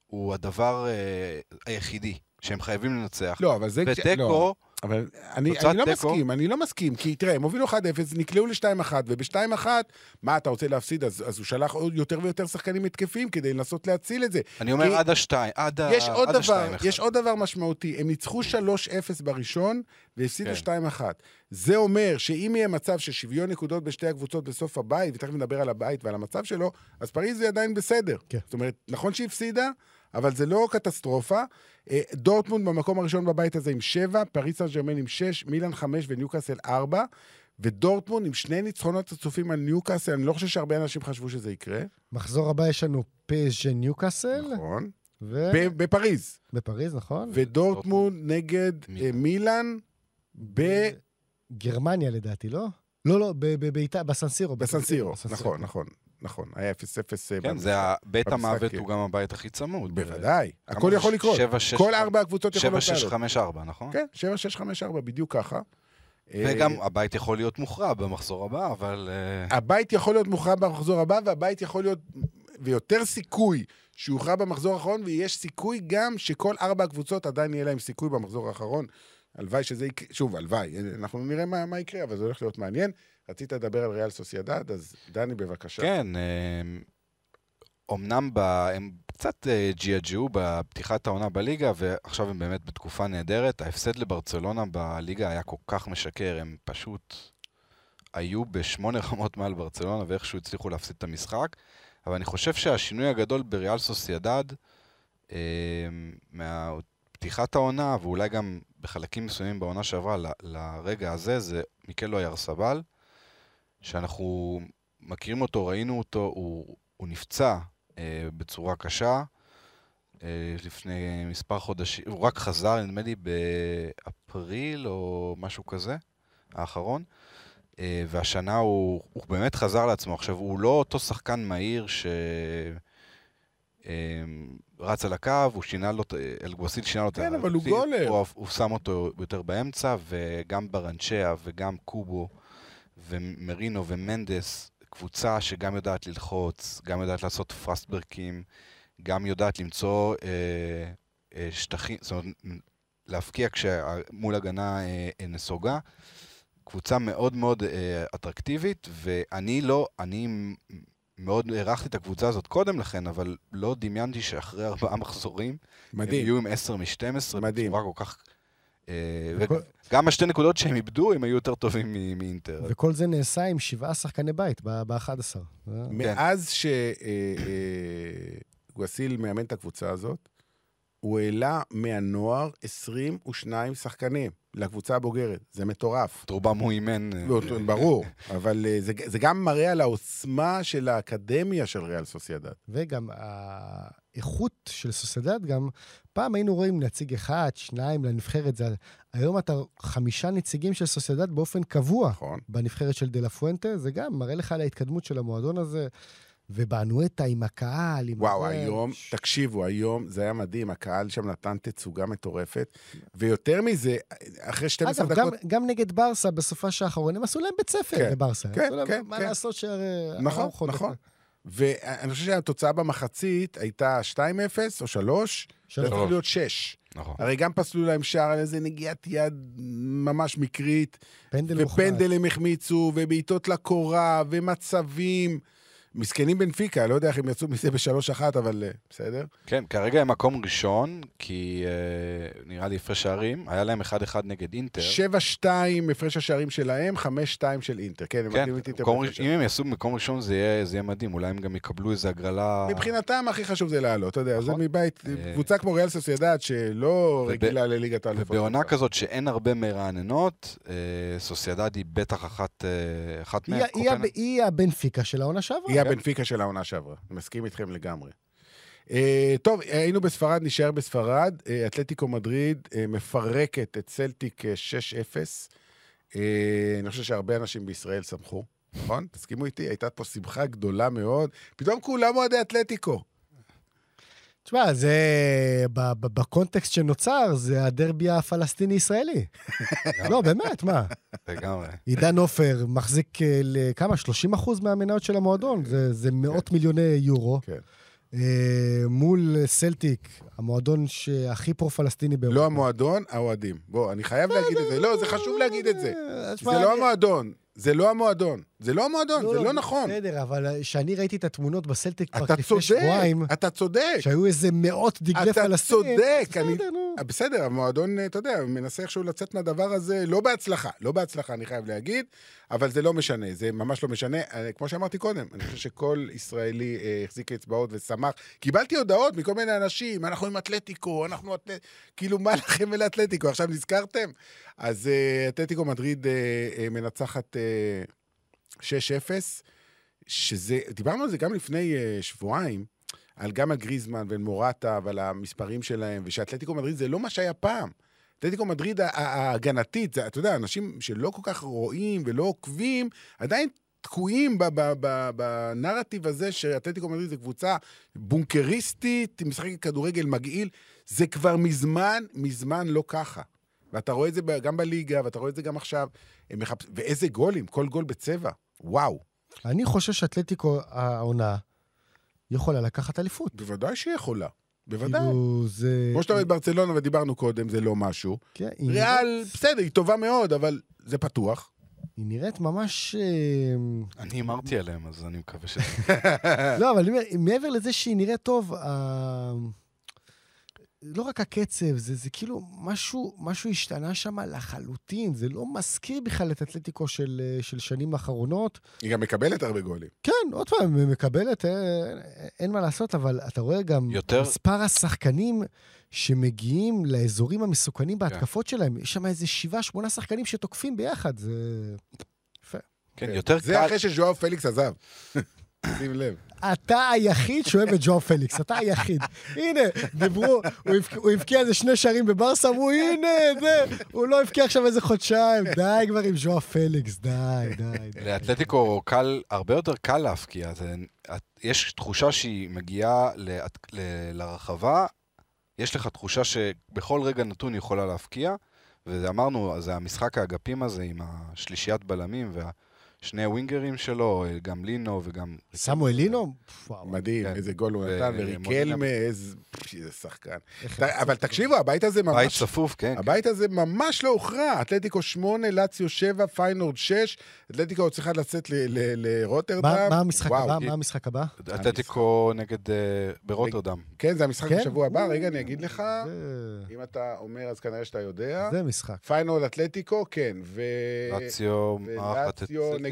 הוא הדבר אה, היחידי שהם חייבים לנצח.
לא, אבל זה...
ותיקו... לא.
אבל אני, אני לא. מסכים, אני לא מסכים, כי תראה, הם הובילו 1-0, נקלעו ל-2-1, וב-2-1, מה, אתה רוצה להפסיד? אז, אז הוא שלח עוד יותר ויותר שחקנים התקפים כדי לנסות להציל את זה.
אני אומר
כי...
עד השתיים, עד ה...
יש עוד דבר, יש עוד דבר משמעותי, הם ניצחו 3-0 בראשון, והפסידו כן. 2-1. זה אומר שאם יהיה מצב של שוויון נקודות בשתי הקבוצות בסוף הבית, ותכף נדבר על הבית ועל המצב שלו, אז פריז זה עדיין בסדר. כן. זאת אומרת, נכון שהיא הפסידה, אבל זה לא קטסטרופה. אה, דורטמונד במקום הראשון בבית הזה עם שבע, פריז סן ז'רמן עם שש, מילאן חמש וניוקאסל ארבע. ודורטמונד עם שני ניצחונות רצופים על ניוקאסל, אני לא חושב שהרבה אנשים חשבו שזה יקרה.
מחזור הבא יש לנו פ.ס.ז'. ניוקאסל.
נכון. ו... בפריז.
בפריז, נכון.
ודורטמונד נגד אה, מילאן ב...
גרמניה לדעתי, לא? לא, לא, בסן
סירו. בסן סירו, נכון, נכון. נכון, היה 0-0
אה, כן, זה בית המוות הוא גם הבית הכי צמוד.
בוודאי, הכל יכול לקרות. כל ארבע הקבוצות יכולות
לעלות. 7-6-5-4, נכון?
כן, 7-6-5-4, בדיוק ככה.
וגם אה, הבית יכול להיות מוכרע במחזור הבא, אבל...
אה, הבית יכול להיות מוכרע במחזור הבא, והבית יכול להיות... ויותר סיכוי שהוא יוכרע במחזור האחרון, ויש סיכוי גם שכל ארבע הקבוצות עדיין יהיה להם סיכוי במחזור האחרון. הלוואי שזה יקרה, שוב, הלוואי, אנחנו נראה מה, מה יקרה, אבל זה הולך להיות מעניין. רצית לדבר על ריאל סוסיידד, אז דני, בבקשה.
כן, אומנם ב... הם קצת אה, ג'יאג'ו בפתיחת העונה בליגה, ועכשיו הם באמת בתקופה נהדרת. ההפסד לברצלונה בליגה היה כל כך משקר, הם פשוט היו בשמונה רמות מעל ברצלונה, ואיכשהו הצליחו להפסיד את המשחק. אבל אני חושב שהשינוי הגדול בריאל סוסיידד, מהפתיחת העונה, ואולי גם בחלקים מסוימים בעונה שעברה, לרגע הזה, זה מיקלו איירסבל, שאנחנו מכירים אותו, ראינו אותו, הוא, הוא נפצע אה, בצורה קשה אה, לפני מספר חודשים, הוא רק חזר, נדמה לי, באפריל או משהו כזה, האחרון. אה, והשנה הוא, הוא באמת חזר לעצמו. עכשיו, הוא לא אותו שחקן מהיר ש... אמ, רץ על הקו, הוא שינה לו, אלגוסיל שינה לו את
ה... כן, אבל הוא גולר.
הוא, הוא שם אותו יותר באמצע, וגם ברנצ'יה וגם קובו ומרינו ומנדס, קבוצה שגם יודעת ללחוץ, גם יודעת לעשות פרסטברקים, גם יודעת למצוא אה, אה, שטחים, זאת אומרת, להפקיע מול הגנה אה, נסוגה. קבוצה מאוד מאוד אה, אטרקטיבית, ואני לא, אני מאוד הערכתי את הקבוצה הזאת קודם לכן, אבל לא דמיינתי שאחרי ארבעה מחזורים, מדהים. הם יהיו עם עשר מ-12, בצורה כל כך... אה, וכל... וגם השתי נקודות שהם איבדו, הם היו יותר טובים מאינטר.
וכל זה נעשה עם שבעה שחקני בית ב-11.
מאז שגואסיל אה, אה, מאמן את הקבוצה הזאת, הוא העלה מהנוער 22 שחקנים לקבוצה הבוגרת. זה מטורף.
את רובם הוא אימן.
לא, ברור, אבל אה, זה, זה גם מראה על העוצמה של האקדמיה של ריאל סוסיידד.
וגם האיכות של סוסיידד, גם פעם היינו רואים נציג אחד, שניים לנבחרת, זה... היום אתה חמישה נציגים של סוסיידד באופן קבוע. נכון. בנבחרת של דה פואנטה, זה גם מראה לך על ההתקדמות של המועדון הזה. ובאנואטה עם הקהל, עם...
וואו. היום, ש... תקשיבו, היום זה היה מדהים, הקהל שם נתן תצוגה מטורפת, ויותר מזה, אחרי 12
אגב,
דקות...
אגב, גם, גם נגד ברסה בסופה של האחרון, הם עשו להם בית ספר כן, לברסה.
כן, כן,
כן. מה כן. לעשות שהרי...
נכון, נכון. ואני חושב שהתוצאה במחצית הייתה 2-0 או 3, זה צריך להיות 6. נכון. הרי גם פסלו להם שער על איזה נגיעת יד ממש מקרית. פנדל ופנדל הם החמיצו, ובעיטות לקורה, ומצבים. מסכנים בנפיקה, לא יודע איך הם יצאו מזה בשלוש אחת, אבל אה, בסדר.
כן, כרגע הם מקום ראשון, כי אה, נראה לי הפרש שערים, היה להם 1-1 נגד אינטר.
7-2 הפרש השערים שלהם, 5-2 של אינטר. כן, הם
כן,
מקדימים את אינטר.
מקום, אם הם יעשו מקום ראשון זה יהיה, זה יהיה מדהים, אולי הם גם יקבלו איזה הגרלה...
מבחינתם הכי חשוב זה לעלות, אתה יודע, זה
נכון.
מבית,
אה,
קבוצה כמו ריאל סוסיידד שלא
וב-
רגילה לליגת האלופות.
ובעונה כזאת שאין הרבה מרעננות, אה, סוסיידד היא בטח אחת, אה, אחת
היא-. היא היא הבנפיקה של העונה שעברה.
היא הבנפיקה של העונה שעברה, אני מסכים איתכם לגמרי. אה, טוב, היינו בספרד, נשאר בספרד. אה, אתלטיקו מדריד אה, מפרקת את סלטיק אה, 6-0. אה, אני חושב שהרבה אנשים בישראל שמחו, נכון? תסכימו איתי? הייתה פה שמחה גדולה מאוד. פתאום כולם אוהדי אתלטיקו.
תשמע, זה... בקונטקסט שנוצר, זה הדרבי הפלסטיני-ישראלי. לא, באמת, מה?
לגמרי.
עידן עופר מחזיק אה, לכמה? 30 אחוז מהמניות של המועדון? זה, זה מאות מיליוני יורו.
כן.
אה, מול סלטיק, המועדון שהכי פרו-פלסטיני באירופה.
לא המועדון, האוהדים. בוא, אני חייב להגיד את זה. לא, זה חשוב להגיד את זה.
אה,
זה לא המועדון. זה לא המועדון. זה לא המועדון, זה לא נכון.
בסדר, אבל כשאני ראיתי את התמונות בסלטיק פארק
אתה
לפני
צודק,
שבועיים,
אתה צודק.
שהיו איזה מאות דגלי
אתה
פלסטין.
צודק, אני-
בסדר, נו.
אה, בסדר, המועדון, אתה יודע, מנסה איכשהו לצאת מהדבר הזה, לא בהצלחה, לא בהצלחה, אני חייב להגיד, אבל זה לא משנה, זה ממש לא משנה. אה, כמו שאמרתי קודם, אני חושב שכל ישראלי אה, החזיק אצבעות ושמח. קיבלתי הודעות מכל מיני אנשים, אנחנו עם אתלטיקו, אנחנו אתלטיקו, כאילו, מה לכם ולאתלטיקו? עכשיו נזכרתם? אז אה, אתלטיקו מדריד אה, אה, מנצחת אה, 6-0, שזה, דיברנו על זה גם לפני שבועיים. על גם על גריזמן ועל מורטה ועל המספרים שלהם, ושאתלטיקו מדריד זה לא מה שהיה פעם. אתלטיקו מדריד ההגנתית, אתה יודע, אנשים שלא כל כך רואים ולא עוקבים, עדיין תקועים בנרטיב הזה שאתלטיקו מדריד זה קבוצה בונקריסטית, משחקת כדורגל מגעיל. זה כבר מזמן, מזמן לא ככה. ואתה רואה את זה גם בליגה, ואתה רואה את זה גם עכשיו. הם מחפ... ואיזה גולים, כל גול בצבע. וואו.
אני חושב שאתלטיקו העונה יכולה לקחת אליפות.
בוודאי שהיא יכולה. בוודאי.
כאילו, זה...
כמו שאתה את ברצלונה ודיברנו קודם, זה לא משהו.
כן, היא
ריאל,
נראית-
בסדר, היא טובה מאוד, אבל זה פתוח.
היא נראית ממש... אה,
אני הימרתי עליהם, אז אני מקווה ש...
לא, אבל אומר, מעבר לזה שהיא נראית טוב, ה- לא רק הקצב, זה, זה כאילו משהו, משהו השתנה שם לחלוטין. זה לא מזכיר בכלל את אתלטיקו של, אה, של שנים האחרונות.
היא גם מקבלת הרבה גולים.
כן, עוד פעם, היא מקבלת, אה, אין מה לעשות, אבל אתה רואה גם
יותר-
מספר השחקנים שמגיעים לאזורים המסוכנים בהתקפות שלהם. יש שם איזה שבעה, שמונה שחקנים שתוקפים ביחד, זה... יפה.
כן, יותר
זה
קל...
אחרי שז'ואאו פליקס עזב. שים לב.
אתה היחיד שאוהב את ז'ואאו פליקס, אתה היחיד. הנה, דיברו, הוא הבק- הוא הבקיע איזה שני שערים בברסה, אמרו, הנה, זה, הוא לא הבקיע עכשיו איזה חודשיים, די כבר עם ז'ואאו פליקס, די, די.
לאתלטיקו קל, הרבה יותר קל להבקיע. יש תחושה שהיא מגיעה לרחבה, יש לך תחושה שבכל רגע נתון היא יכולה להפקיע, ואמרנו, זה המשחק האגפים הזה עם השלישיית בלמים והשני הווינגרים שלו, גם לינו וגם...
סמואל לינו?
מדהים,
כן.
איזה גול הוא נתן,
ומודינה-
וריקלמה, איזה שחקן. אבל תקשיבו, הבית הזה
בית
ממש...
צפוף, כן.
הבית הזה ממש לא הוכרע. אתלטיקו 8, לאציו 7, פיינורד 6. אתלטיקו צריכה לצאת ל- ל- לרוטרדם.
מה המשחק הבא? מה המשחק הבא?
אתלטיקו נגד... אה, ברוטרדם.
כן, זה המשחק
כן?
בשבוע הבא, רגע, אני אגיד לך. אם אתה אומר, אז כנראה שאתה יודע.
זה משחק.
פיינורד אתלטיקו, כן. ו...
לאציו,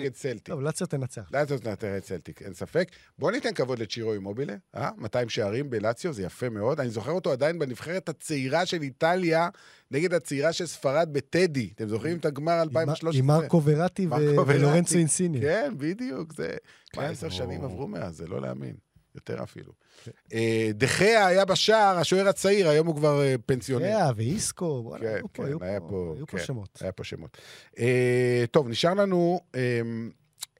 נגד סלטיק.
טוב, לאציו תנצח.
לאציו תנצח את סלטיק, אין ספק. בוא ניתן כבוד לצ'ירו אימובילה, אה? 200 שערים בלאציו, זה יפה מאוד. אני זוכר אותו עדיין בנבחרת הצעירה של איטליה, נגד הצעירה של ספרד בטדי. אתם זוכרים את הגמר 2013?
עם מרקו וראטי ו-. ולורנצו אינסיני.
כן, בדיוק, זה...
כן,
מה, עשר
הוא-
שנים עברו מאז, זה לא להאמין. יותר אפילו. אה, דחיה היה בשער, השוער הצעיר, היום הוא כבר אה, פנסיונר.
כן, ואיסקו,
כן,
היו פה,
כן,
היו פה- היו פה
כן.
שמות.
היה פה שמות. אה, טוב, נשאר לנו אה,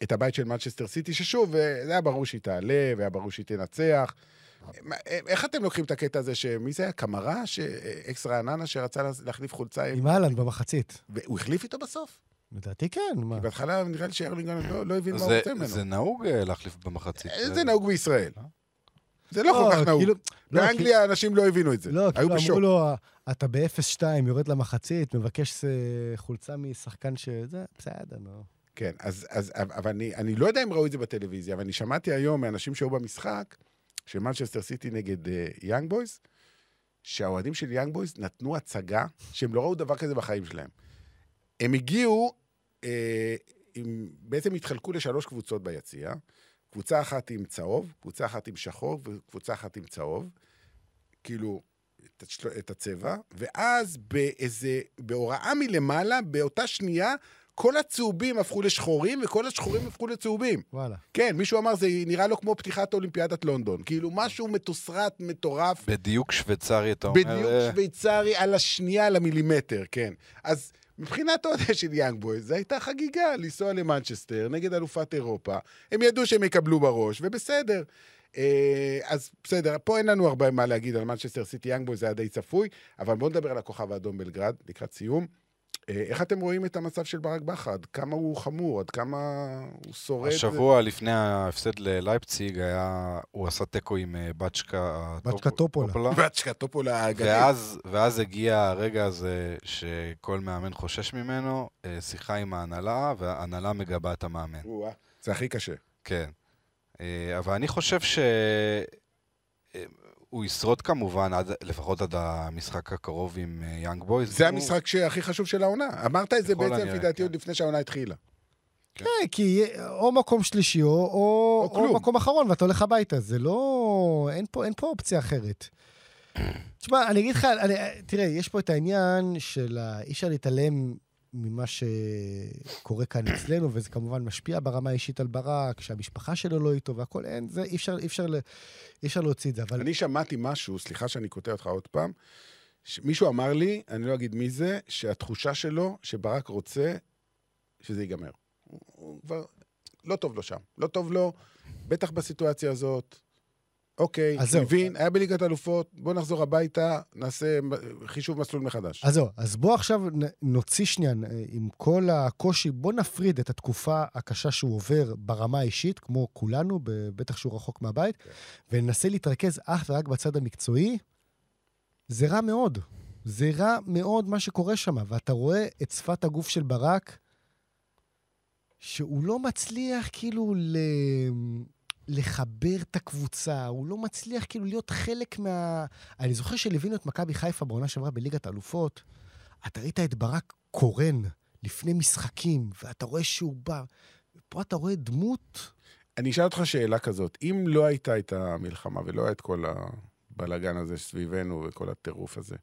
את הבית של מנצ'סטר סיטי, ששוב, זה היה ברור שהיא תעלה, והיה ברור שהיא תנצח. איך אתם לוקחים את הקטע הזה, שמי זה היה? קמרה? אקס רעננה שרצה לה- להחליף חולצה? עם-
עם אהלן במחצית.
הוא החליף איתו בסוף?
לדעתי כן, מה?
כי בהתחלה נראה לי שארלינגון לא לא הבין מה הוא
זה-
רוצה ממנו.
זה נהוג אה, להחליף במחצית.
זה נהוג בישראל. זה לא כל כך נהוג.
כאילו- לא,
באנגליה אנשים לא הבינו את זה.
לא,
היו
כאילו
בשוק.
אמרו לו, אתה ב-0-2, יורד למחצית, מבקש אה, חולצה משחקן שזה, בסדר, נו.
כן, אז, אז אבל אני, אני לא יודע אם ראו את זה בטלוויזיה, אבל אני שמעתי היום מאנשים שהיו במשחק, של מנצ'סטר סיטי נגד יאנג אה, בויז, שהאוהדים של יאנג בויז נתנו הצגה שהם לא ראו דבר כזה בחיים שלהם. הם הגיעו, אה, עם, בעצם התחלקו לשלוש קבוצות ביציע. קבוצה אחת עם צהוב, קבוצה אחת עם שחור וקבוצה אחת עם צהוב. כאילו, את, את הצבע, ואז באיזה, בהוראה מלמעלה, באותה שנייה, כל הצהובים הפכו לשחורים, וכל השחורים הפכו לצהובים.
וואלה.
כן, מישהו אמר, זה נראה לו כמו פתיחת אולימפיאדת לונדון. כאילו, משהו מתוסרט, מטורף.
בדיוק שוויצרי, אתה אומר.
בדיוק אה. שוויצרי על השנייה, על המילימטר, כן. אז מבחינת אוהדי של יאנג בויז, זו הייתה חגיגה לנסוע למנצ'סטר נגד אלופת אירופה. הם ידעו שהם יקבלו בראש, ובסדר. אה, אז בסדר, פה אין לנו הרבה מה להגיד על מנצ'סטר סיטי יאנג בויז, זה היה די צפוי, אבל בואו נדבר על הכוכב האדום בלגרד, לקראת סיום. אה, איך אתם רואים את המצב של ברק בכר? עד כמה הוא חמור? עד כמה הוא שורד?
השבוע ו... לפני ההפסד ללייפציג היה, הוא עשה תיקו עם אה, באצ'קה...
באצ'קה טופולה.
באצ'קה טופולה
הגדול. ואז, ואז הגיע הרגע הזה שכל מאמן חושש ממנו, אה, שיחה עם ההנהלה, וההנהלה מגבה את המאמן.
זה הכי קשה.
כן. אבל אני חושב ש... הוא ישרוד כמובן, עד, לפחות עד המשחק הקרוב עם יאנג uh, בויז.
זה הוא... המשחק שהכי חשוב של העונה. אמרת את זה בעצם, לפי דעתי, כן. עוד לפני שהעונה התחילה.
כן, כן כי או מקום שלישי, או, או, או, או מקום אחרון, ואתה הולך הביתה. זה לא... אין פה, אין פה אופציה אחרת. תשמע, אני אגיד לך, אני, תראה, יש פה את העניין של אי אפשר להתעלם ממה שקורה כאן אצלנו, וזה כמובן משפיע ברמה האישית על ברק, שהמשפחה שלו לא איתו והכול, אין, זה אי אפשר, אי אפשר, אי אפשר להוציא את זה, אבל...
אני שמעתי משהו, סליחה שאני קוטע אותך עוד פעם, מישהו אמר לי, אני לא אגיד מי זה, שהתחושה שלו, שברק רוצה שזה ייגמר. הוא כבר, לא טוב לו שם. לא טוב לו, בטח בסיטואציה הזאת. אוקיי, מבין, היה בליגת אלופות, בוא נחזור הביתה, נעשה חישוב מסלול מחדש.
אז זהו, אז בוא עכשיו נוציא שנייה, עם כל הקושי, בוא נפריד את התקופה הקשה שהוא עובר ברמה האישית, כמו כולנו, בטח שהוא רחוק מהבית, כן. וננסה להתרכז אך ורק בצד המקצועי. זה רע מאוד. זה רע מאוד מה שקורה שם, ואתה רואה את שפת הגוף של ברק, שהוא לא מצליח כאילו ל... לחבר את הקבוצה, הוא לא מצליח כאילו להיות חלק מה... אני זוכר שליווינו את מכבי חיפה בעונה שעברה בליגת האלופות, אתה ראית את ברק קורן לפני משחקים, ואתה רואה שהוא בא, ופה אתה רואה דמות...
אני אשאל אותך שאלה כזאת, אם לא הייתה את המלחמה ולא היה את כל הבלאגן הזה סביבנו וכל הטירוף הזה,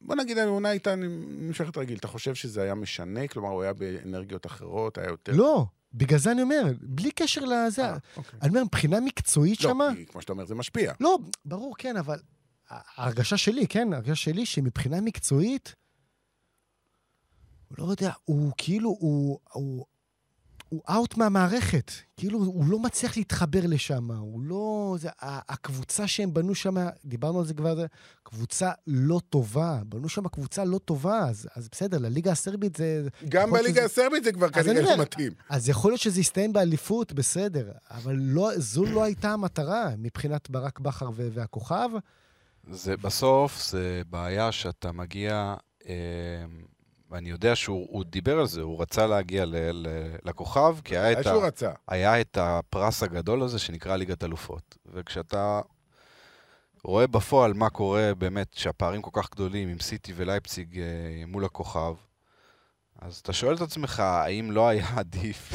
בוא נגיד, העונה הייתה נמשכת רגיל. אתה חושב שזה היה משנה? כלומר, הוא היה באנרגיות אחרות, היה יותר...
לא, בגלל זה אני אומר, בלי קשר לזה. אה, אוקיי. אני אומר, מבחינה מקצועית
לא,
שמה...
לא, כמו שאתה אומר, זה משפיע.
לא, ברור, כן, אבל ההרגשה שלי, כן, ההרגשה שלי, שמבחינה מקצועית, הוא לא יודע, הוא כאילו, הוא, הוא, הוא אאוט מהמערכת. כאילו, הוא לא מצליח להתחבר לשם. הוא לא... זה, הקבוצה שהם בנו שם, דיברנו על זה כבר, קבוצה לא טובה. בנו שם קבוצה לא טובה, אז, אז בסדר, לליגה הסרבית זה...
גם בליגה שזה... הסרבית זה כבר כנראה לא מתאים.
אז יכול להיות שזה יסתיים באליפות, בסדר. אבל לא, זו לא הייתה המטרה מבחינת ברק בכר והכוכב.
זה בסוף, זה בעיה שאתה מגיע... אה... ואני יודע שהוא דיבר על זה, הוא רצה להגיע ל, ל, לכוכב, כי היה את, ה,
רצה.
היה את הפרס הגדול הזה שנקרא ליגת אלופות. וכשאתה רואה בפועל מה קורה באמת, שהפערים כל כך גדולים עם סיטי ולייפציג אה, מול הכוכב, אז אתה שואל את עצמך, האם לא היה עדיף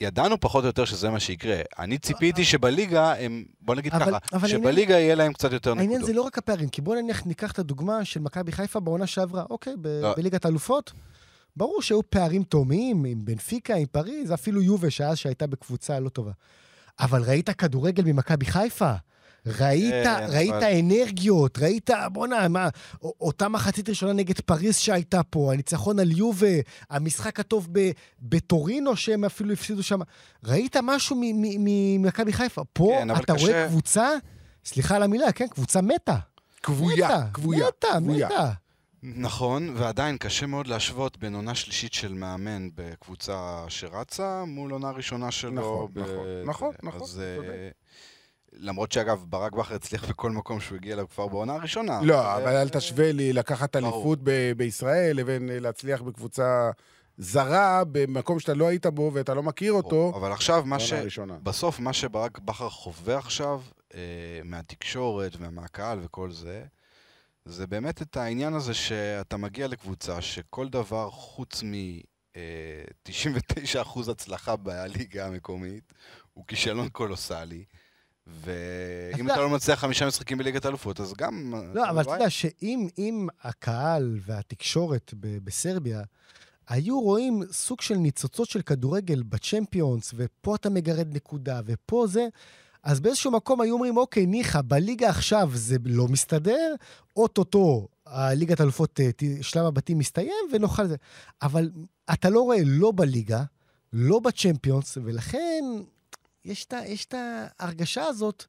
ידענו פחות או יותר שזה מה שיקרה. אני ציפיתי שבליגה הם, בוא נגיד אבל, ככה, אבל שבליגה העניין, יהיה להם קצת יותר
נקודות. העניין זה לא רק הפערים, כי בוא נניח ניקח את הדוגמה של מכבי חיפה בעונה שעברה, אוקיי, ב- לא. בליגת האלופות. ברור שהיו פערים תאומים עם בנפיקה, עם פריז, אפילו יובה, שאז שהייתה בקבוצה לא טובה. אבל ראית כדורגל ממכבי חיפה? ראית, כן, ראית אבל... אנרגיות, ראית, בואנה, מה, אותה מחצית ראשונה נגד פריז שהייתה פה, הניצחון על יובה, המשחק הטוב ב, בטורינו שהם אפילו הפסידו שם. ראית משהו ממכבי חיפה. פה כן, אתה קשה... רואה קבוצה, סליחה על המילה, כן, קבוצה מתה.
כבויה, כבויה.
מתה, מתה.
נכון, ועדיין קשה מאוד להשוות בין עונה שלישית של מאמן בקבוצה שרצה מול עונה ראשונה שלו.
נכון, ב... נכון, נכון, נכון.
אז, למרות שאגב, ברק בכר הצליח בכל מקום שהוא הגיע אליו כבר בעונה הראשונה.
לא, אבל אל תשווה לי לקחת אליפות בישראל לבין להצליח בקבוצה זרה במקום שאתה לא היית בו ואתה לא מכיר אותו.
אבל עכשיו, מה ש... בסוף, מה שברק בכר חווה עכשיו, אה, מהתקשורת ומהקהל וכל זה, זה באמת את העניין הזה שאתה מגיע לקבוצה שכל דבר חוץ מ-99% אה, הצלחה בליגה המקומית הוא כישלון קולוסלי. ואם אתה לא מצליח חמישה משחקים בליגת האלופות, אז גם...
לא, אבל אתה יודע שאם הקהל והתקשורת בסרביה היו רואים סוג של ניצוצות של כדורגל בצ'מפיונס, ופה אתה מגרד נקודה, ופה זה, אז באיזשהו מקום היו אומרים, אוקיי, ניחא, בליגה עכשיו זה לא מסתדר, אוטוטו הליגת האלופות, אה, שלב הבתים מסתיים, ונאכל את זה. אבל אתה לא רואה לא בליגה, לא בצ'מפיונס, ולכן יש את ההרגשה הזאת,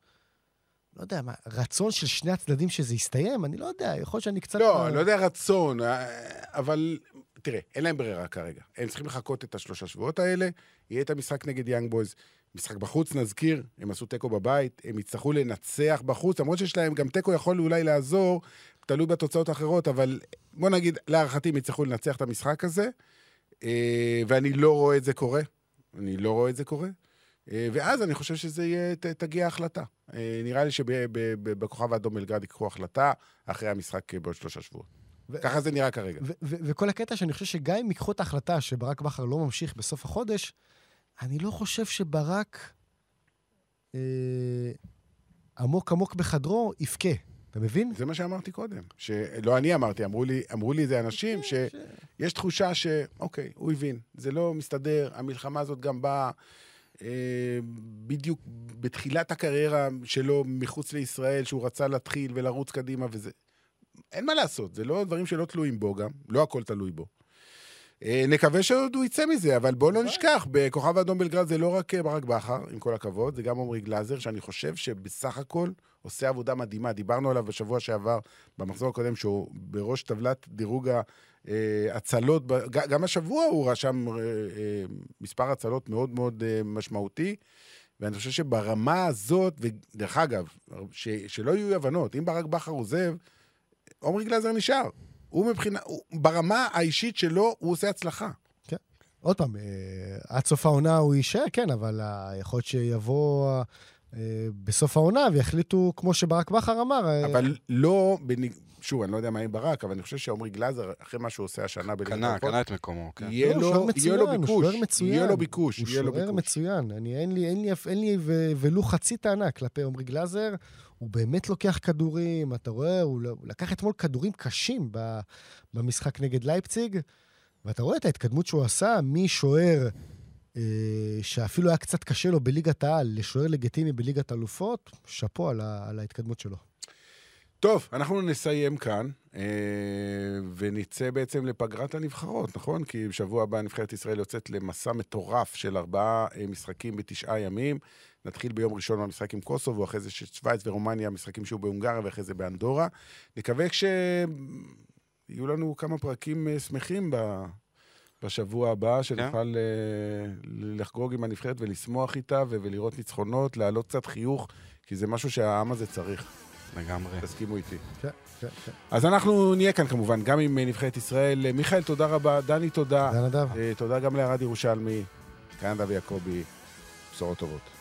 לא יודע, מה, רצון של שני הצדדים שזה יסתיים? אני לא יודע, יכול להיות שאני קצת...
לא, אני לא יודע רצון, אה, אבל תראה, אין להם ברירה כרגע. הם צריכים לחכות את השלושה שבועות האלה, יהיה את המשחק נגד יאנג בויז. משחק בחוץ, נזכיר, הם עשו תיקו בבית, הם יצטרכו לנצח בחוץ, למרות שיש להם גם תיקו יכול אולי לעזור, תלוי בתוצאות האחרות, אבל בוא נגיד, להערכתי הם יצטרכו לנצח את המשחק הזה, אה, ואני לא רואה את זה קורה. אני לא רואה את זה קורה. אה, ואז אני חושב שזה יהיה, תגיע החלטה. אה, נראה לי שבכוכב האדום בלגרד ייקחו החלטה אחרי המשחק בעוד שלושה שבועות. ו- ככה זה נראה כרגע.
וכל הקטע שאני חושב שגם אם ייקחו את ההחלטה שברק בכר לא ממשיך בסוף החודש, אני לא חושב שברק אה, עמוק עמוק בחדרו יבכה. אתה מבין?
זה מה שאמרתי קודם. שלא אני אמרתי, אמרו לי, אמרו לי זה אנשים, כן, שיש ש... תחושה שאוקיי, הוא הבין, זה לא מסתדר, המלחמה הזאת גם באה... אה, בדיוק בתחילת הקריירה שלו מחוץ לישראל, שהוא רצה להתחיל ולרוץ קדימה וזה. אין מה לעשות, זה לא דברים שלא תלויים בו גם, לא הכל תלוי בו. אה, נקווה שעוד הוא יצא מזה, אבל בואו לא נשכח, בכוכב האדום בלגרד זה לא רק אה, ברק בכר, עם כל הכבוד, זה גם עמרי גלאזר, שאני חושב שבסך הכל עושה עבודה מדהימה. דיברנו עליו בשבוע שעבר, במחזור הקודם, שהוא בראש טבלת דירוג ההצלות, גם השבוע הוא רשם מספר הצלות מאוד מאוד משמעותי. ואני חושב שברמה הזאת, ודרך אגב, ש, שלא יהיו הבנות, אם ברק בכר עוזב, עומרי גלאזר נשאר. הוא מבחינה, הוא, ברמה האישית שלו, הוא עושה הצלחה.
כן. עוד פעם, אה, עד סוף העונה הוא יישאר, כן, אבל אה, יכול להיות שיבוא אה, בסוף העונה ויחליטו, כמו שברק בכר אמר...
אבל לא. שוב, אני לא יודע מה עם ברק, אבל אני חושב שעמרי גלאזר, אחרי מה שהוא עושה השנה
בליגת קנה, קנה את מקומו, כן.
יהיה
לא, לו
ביקוש.
הוא שוער מצוין.
יהיה לו ביקוש,
יהיה לו ביקוש. הוא שוער מצוין. אני, אין לי, אין לי, אין לי ולו חצי טענה כלפי עמרי גלאזר. הוא באמת לוקח כדורים, אתה רואה, הוא, הוא לקח אתמול כדורים קשים במשחק נגד לייפציג, ואתה רואה את ההתקדמות שהוא עשה משוער אה, שאפילו היה קצת קשה לו בליגת העל, לשוער לגיטימי בליגת אלופות, שאפו על, על ההתקדמות שלו.
טוב, אנחנו נסיים כאן, אה, ונצא בעצם לפגרת הנבחרות, נכון? כי בשבוע הבא נבחרת ישראל יוצאת למסע מטורף של ארבעה אה, משחקים בתשעה ימים. נתחיל ביום ראשון במשחק עם קוסובו, אחרי זה שווייץ ורומניה, משחקים שהיו בהונגריה ואחרי זה באנדורה. נקווה שיהיו לנו כמה פרקים אה, שמחים ב... בשבוע הבא, שנוכל yeah. לחגוג עם הנבחרת ולשמוח איתה ולראות ניצחונות, להעלות קצת חיוך, כי זה משהו שהעם הזה צריך.
לגמרי.
תסכימו איתי.
כן, כן, כן.
אז אנחנו נהיה כאן כמובן, גם עם נבחרת ישראל. מיכאל, תודה רבה. דני, תודה.
תודה נדב.
תודה גם לערד ירושלמי, קנדה ויעקבי. בשורות טובות.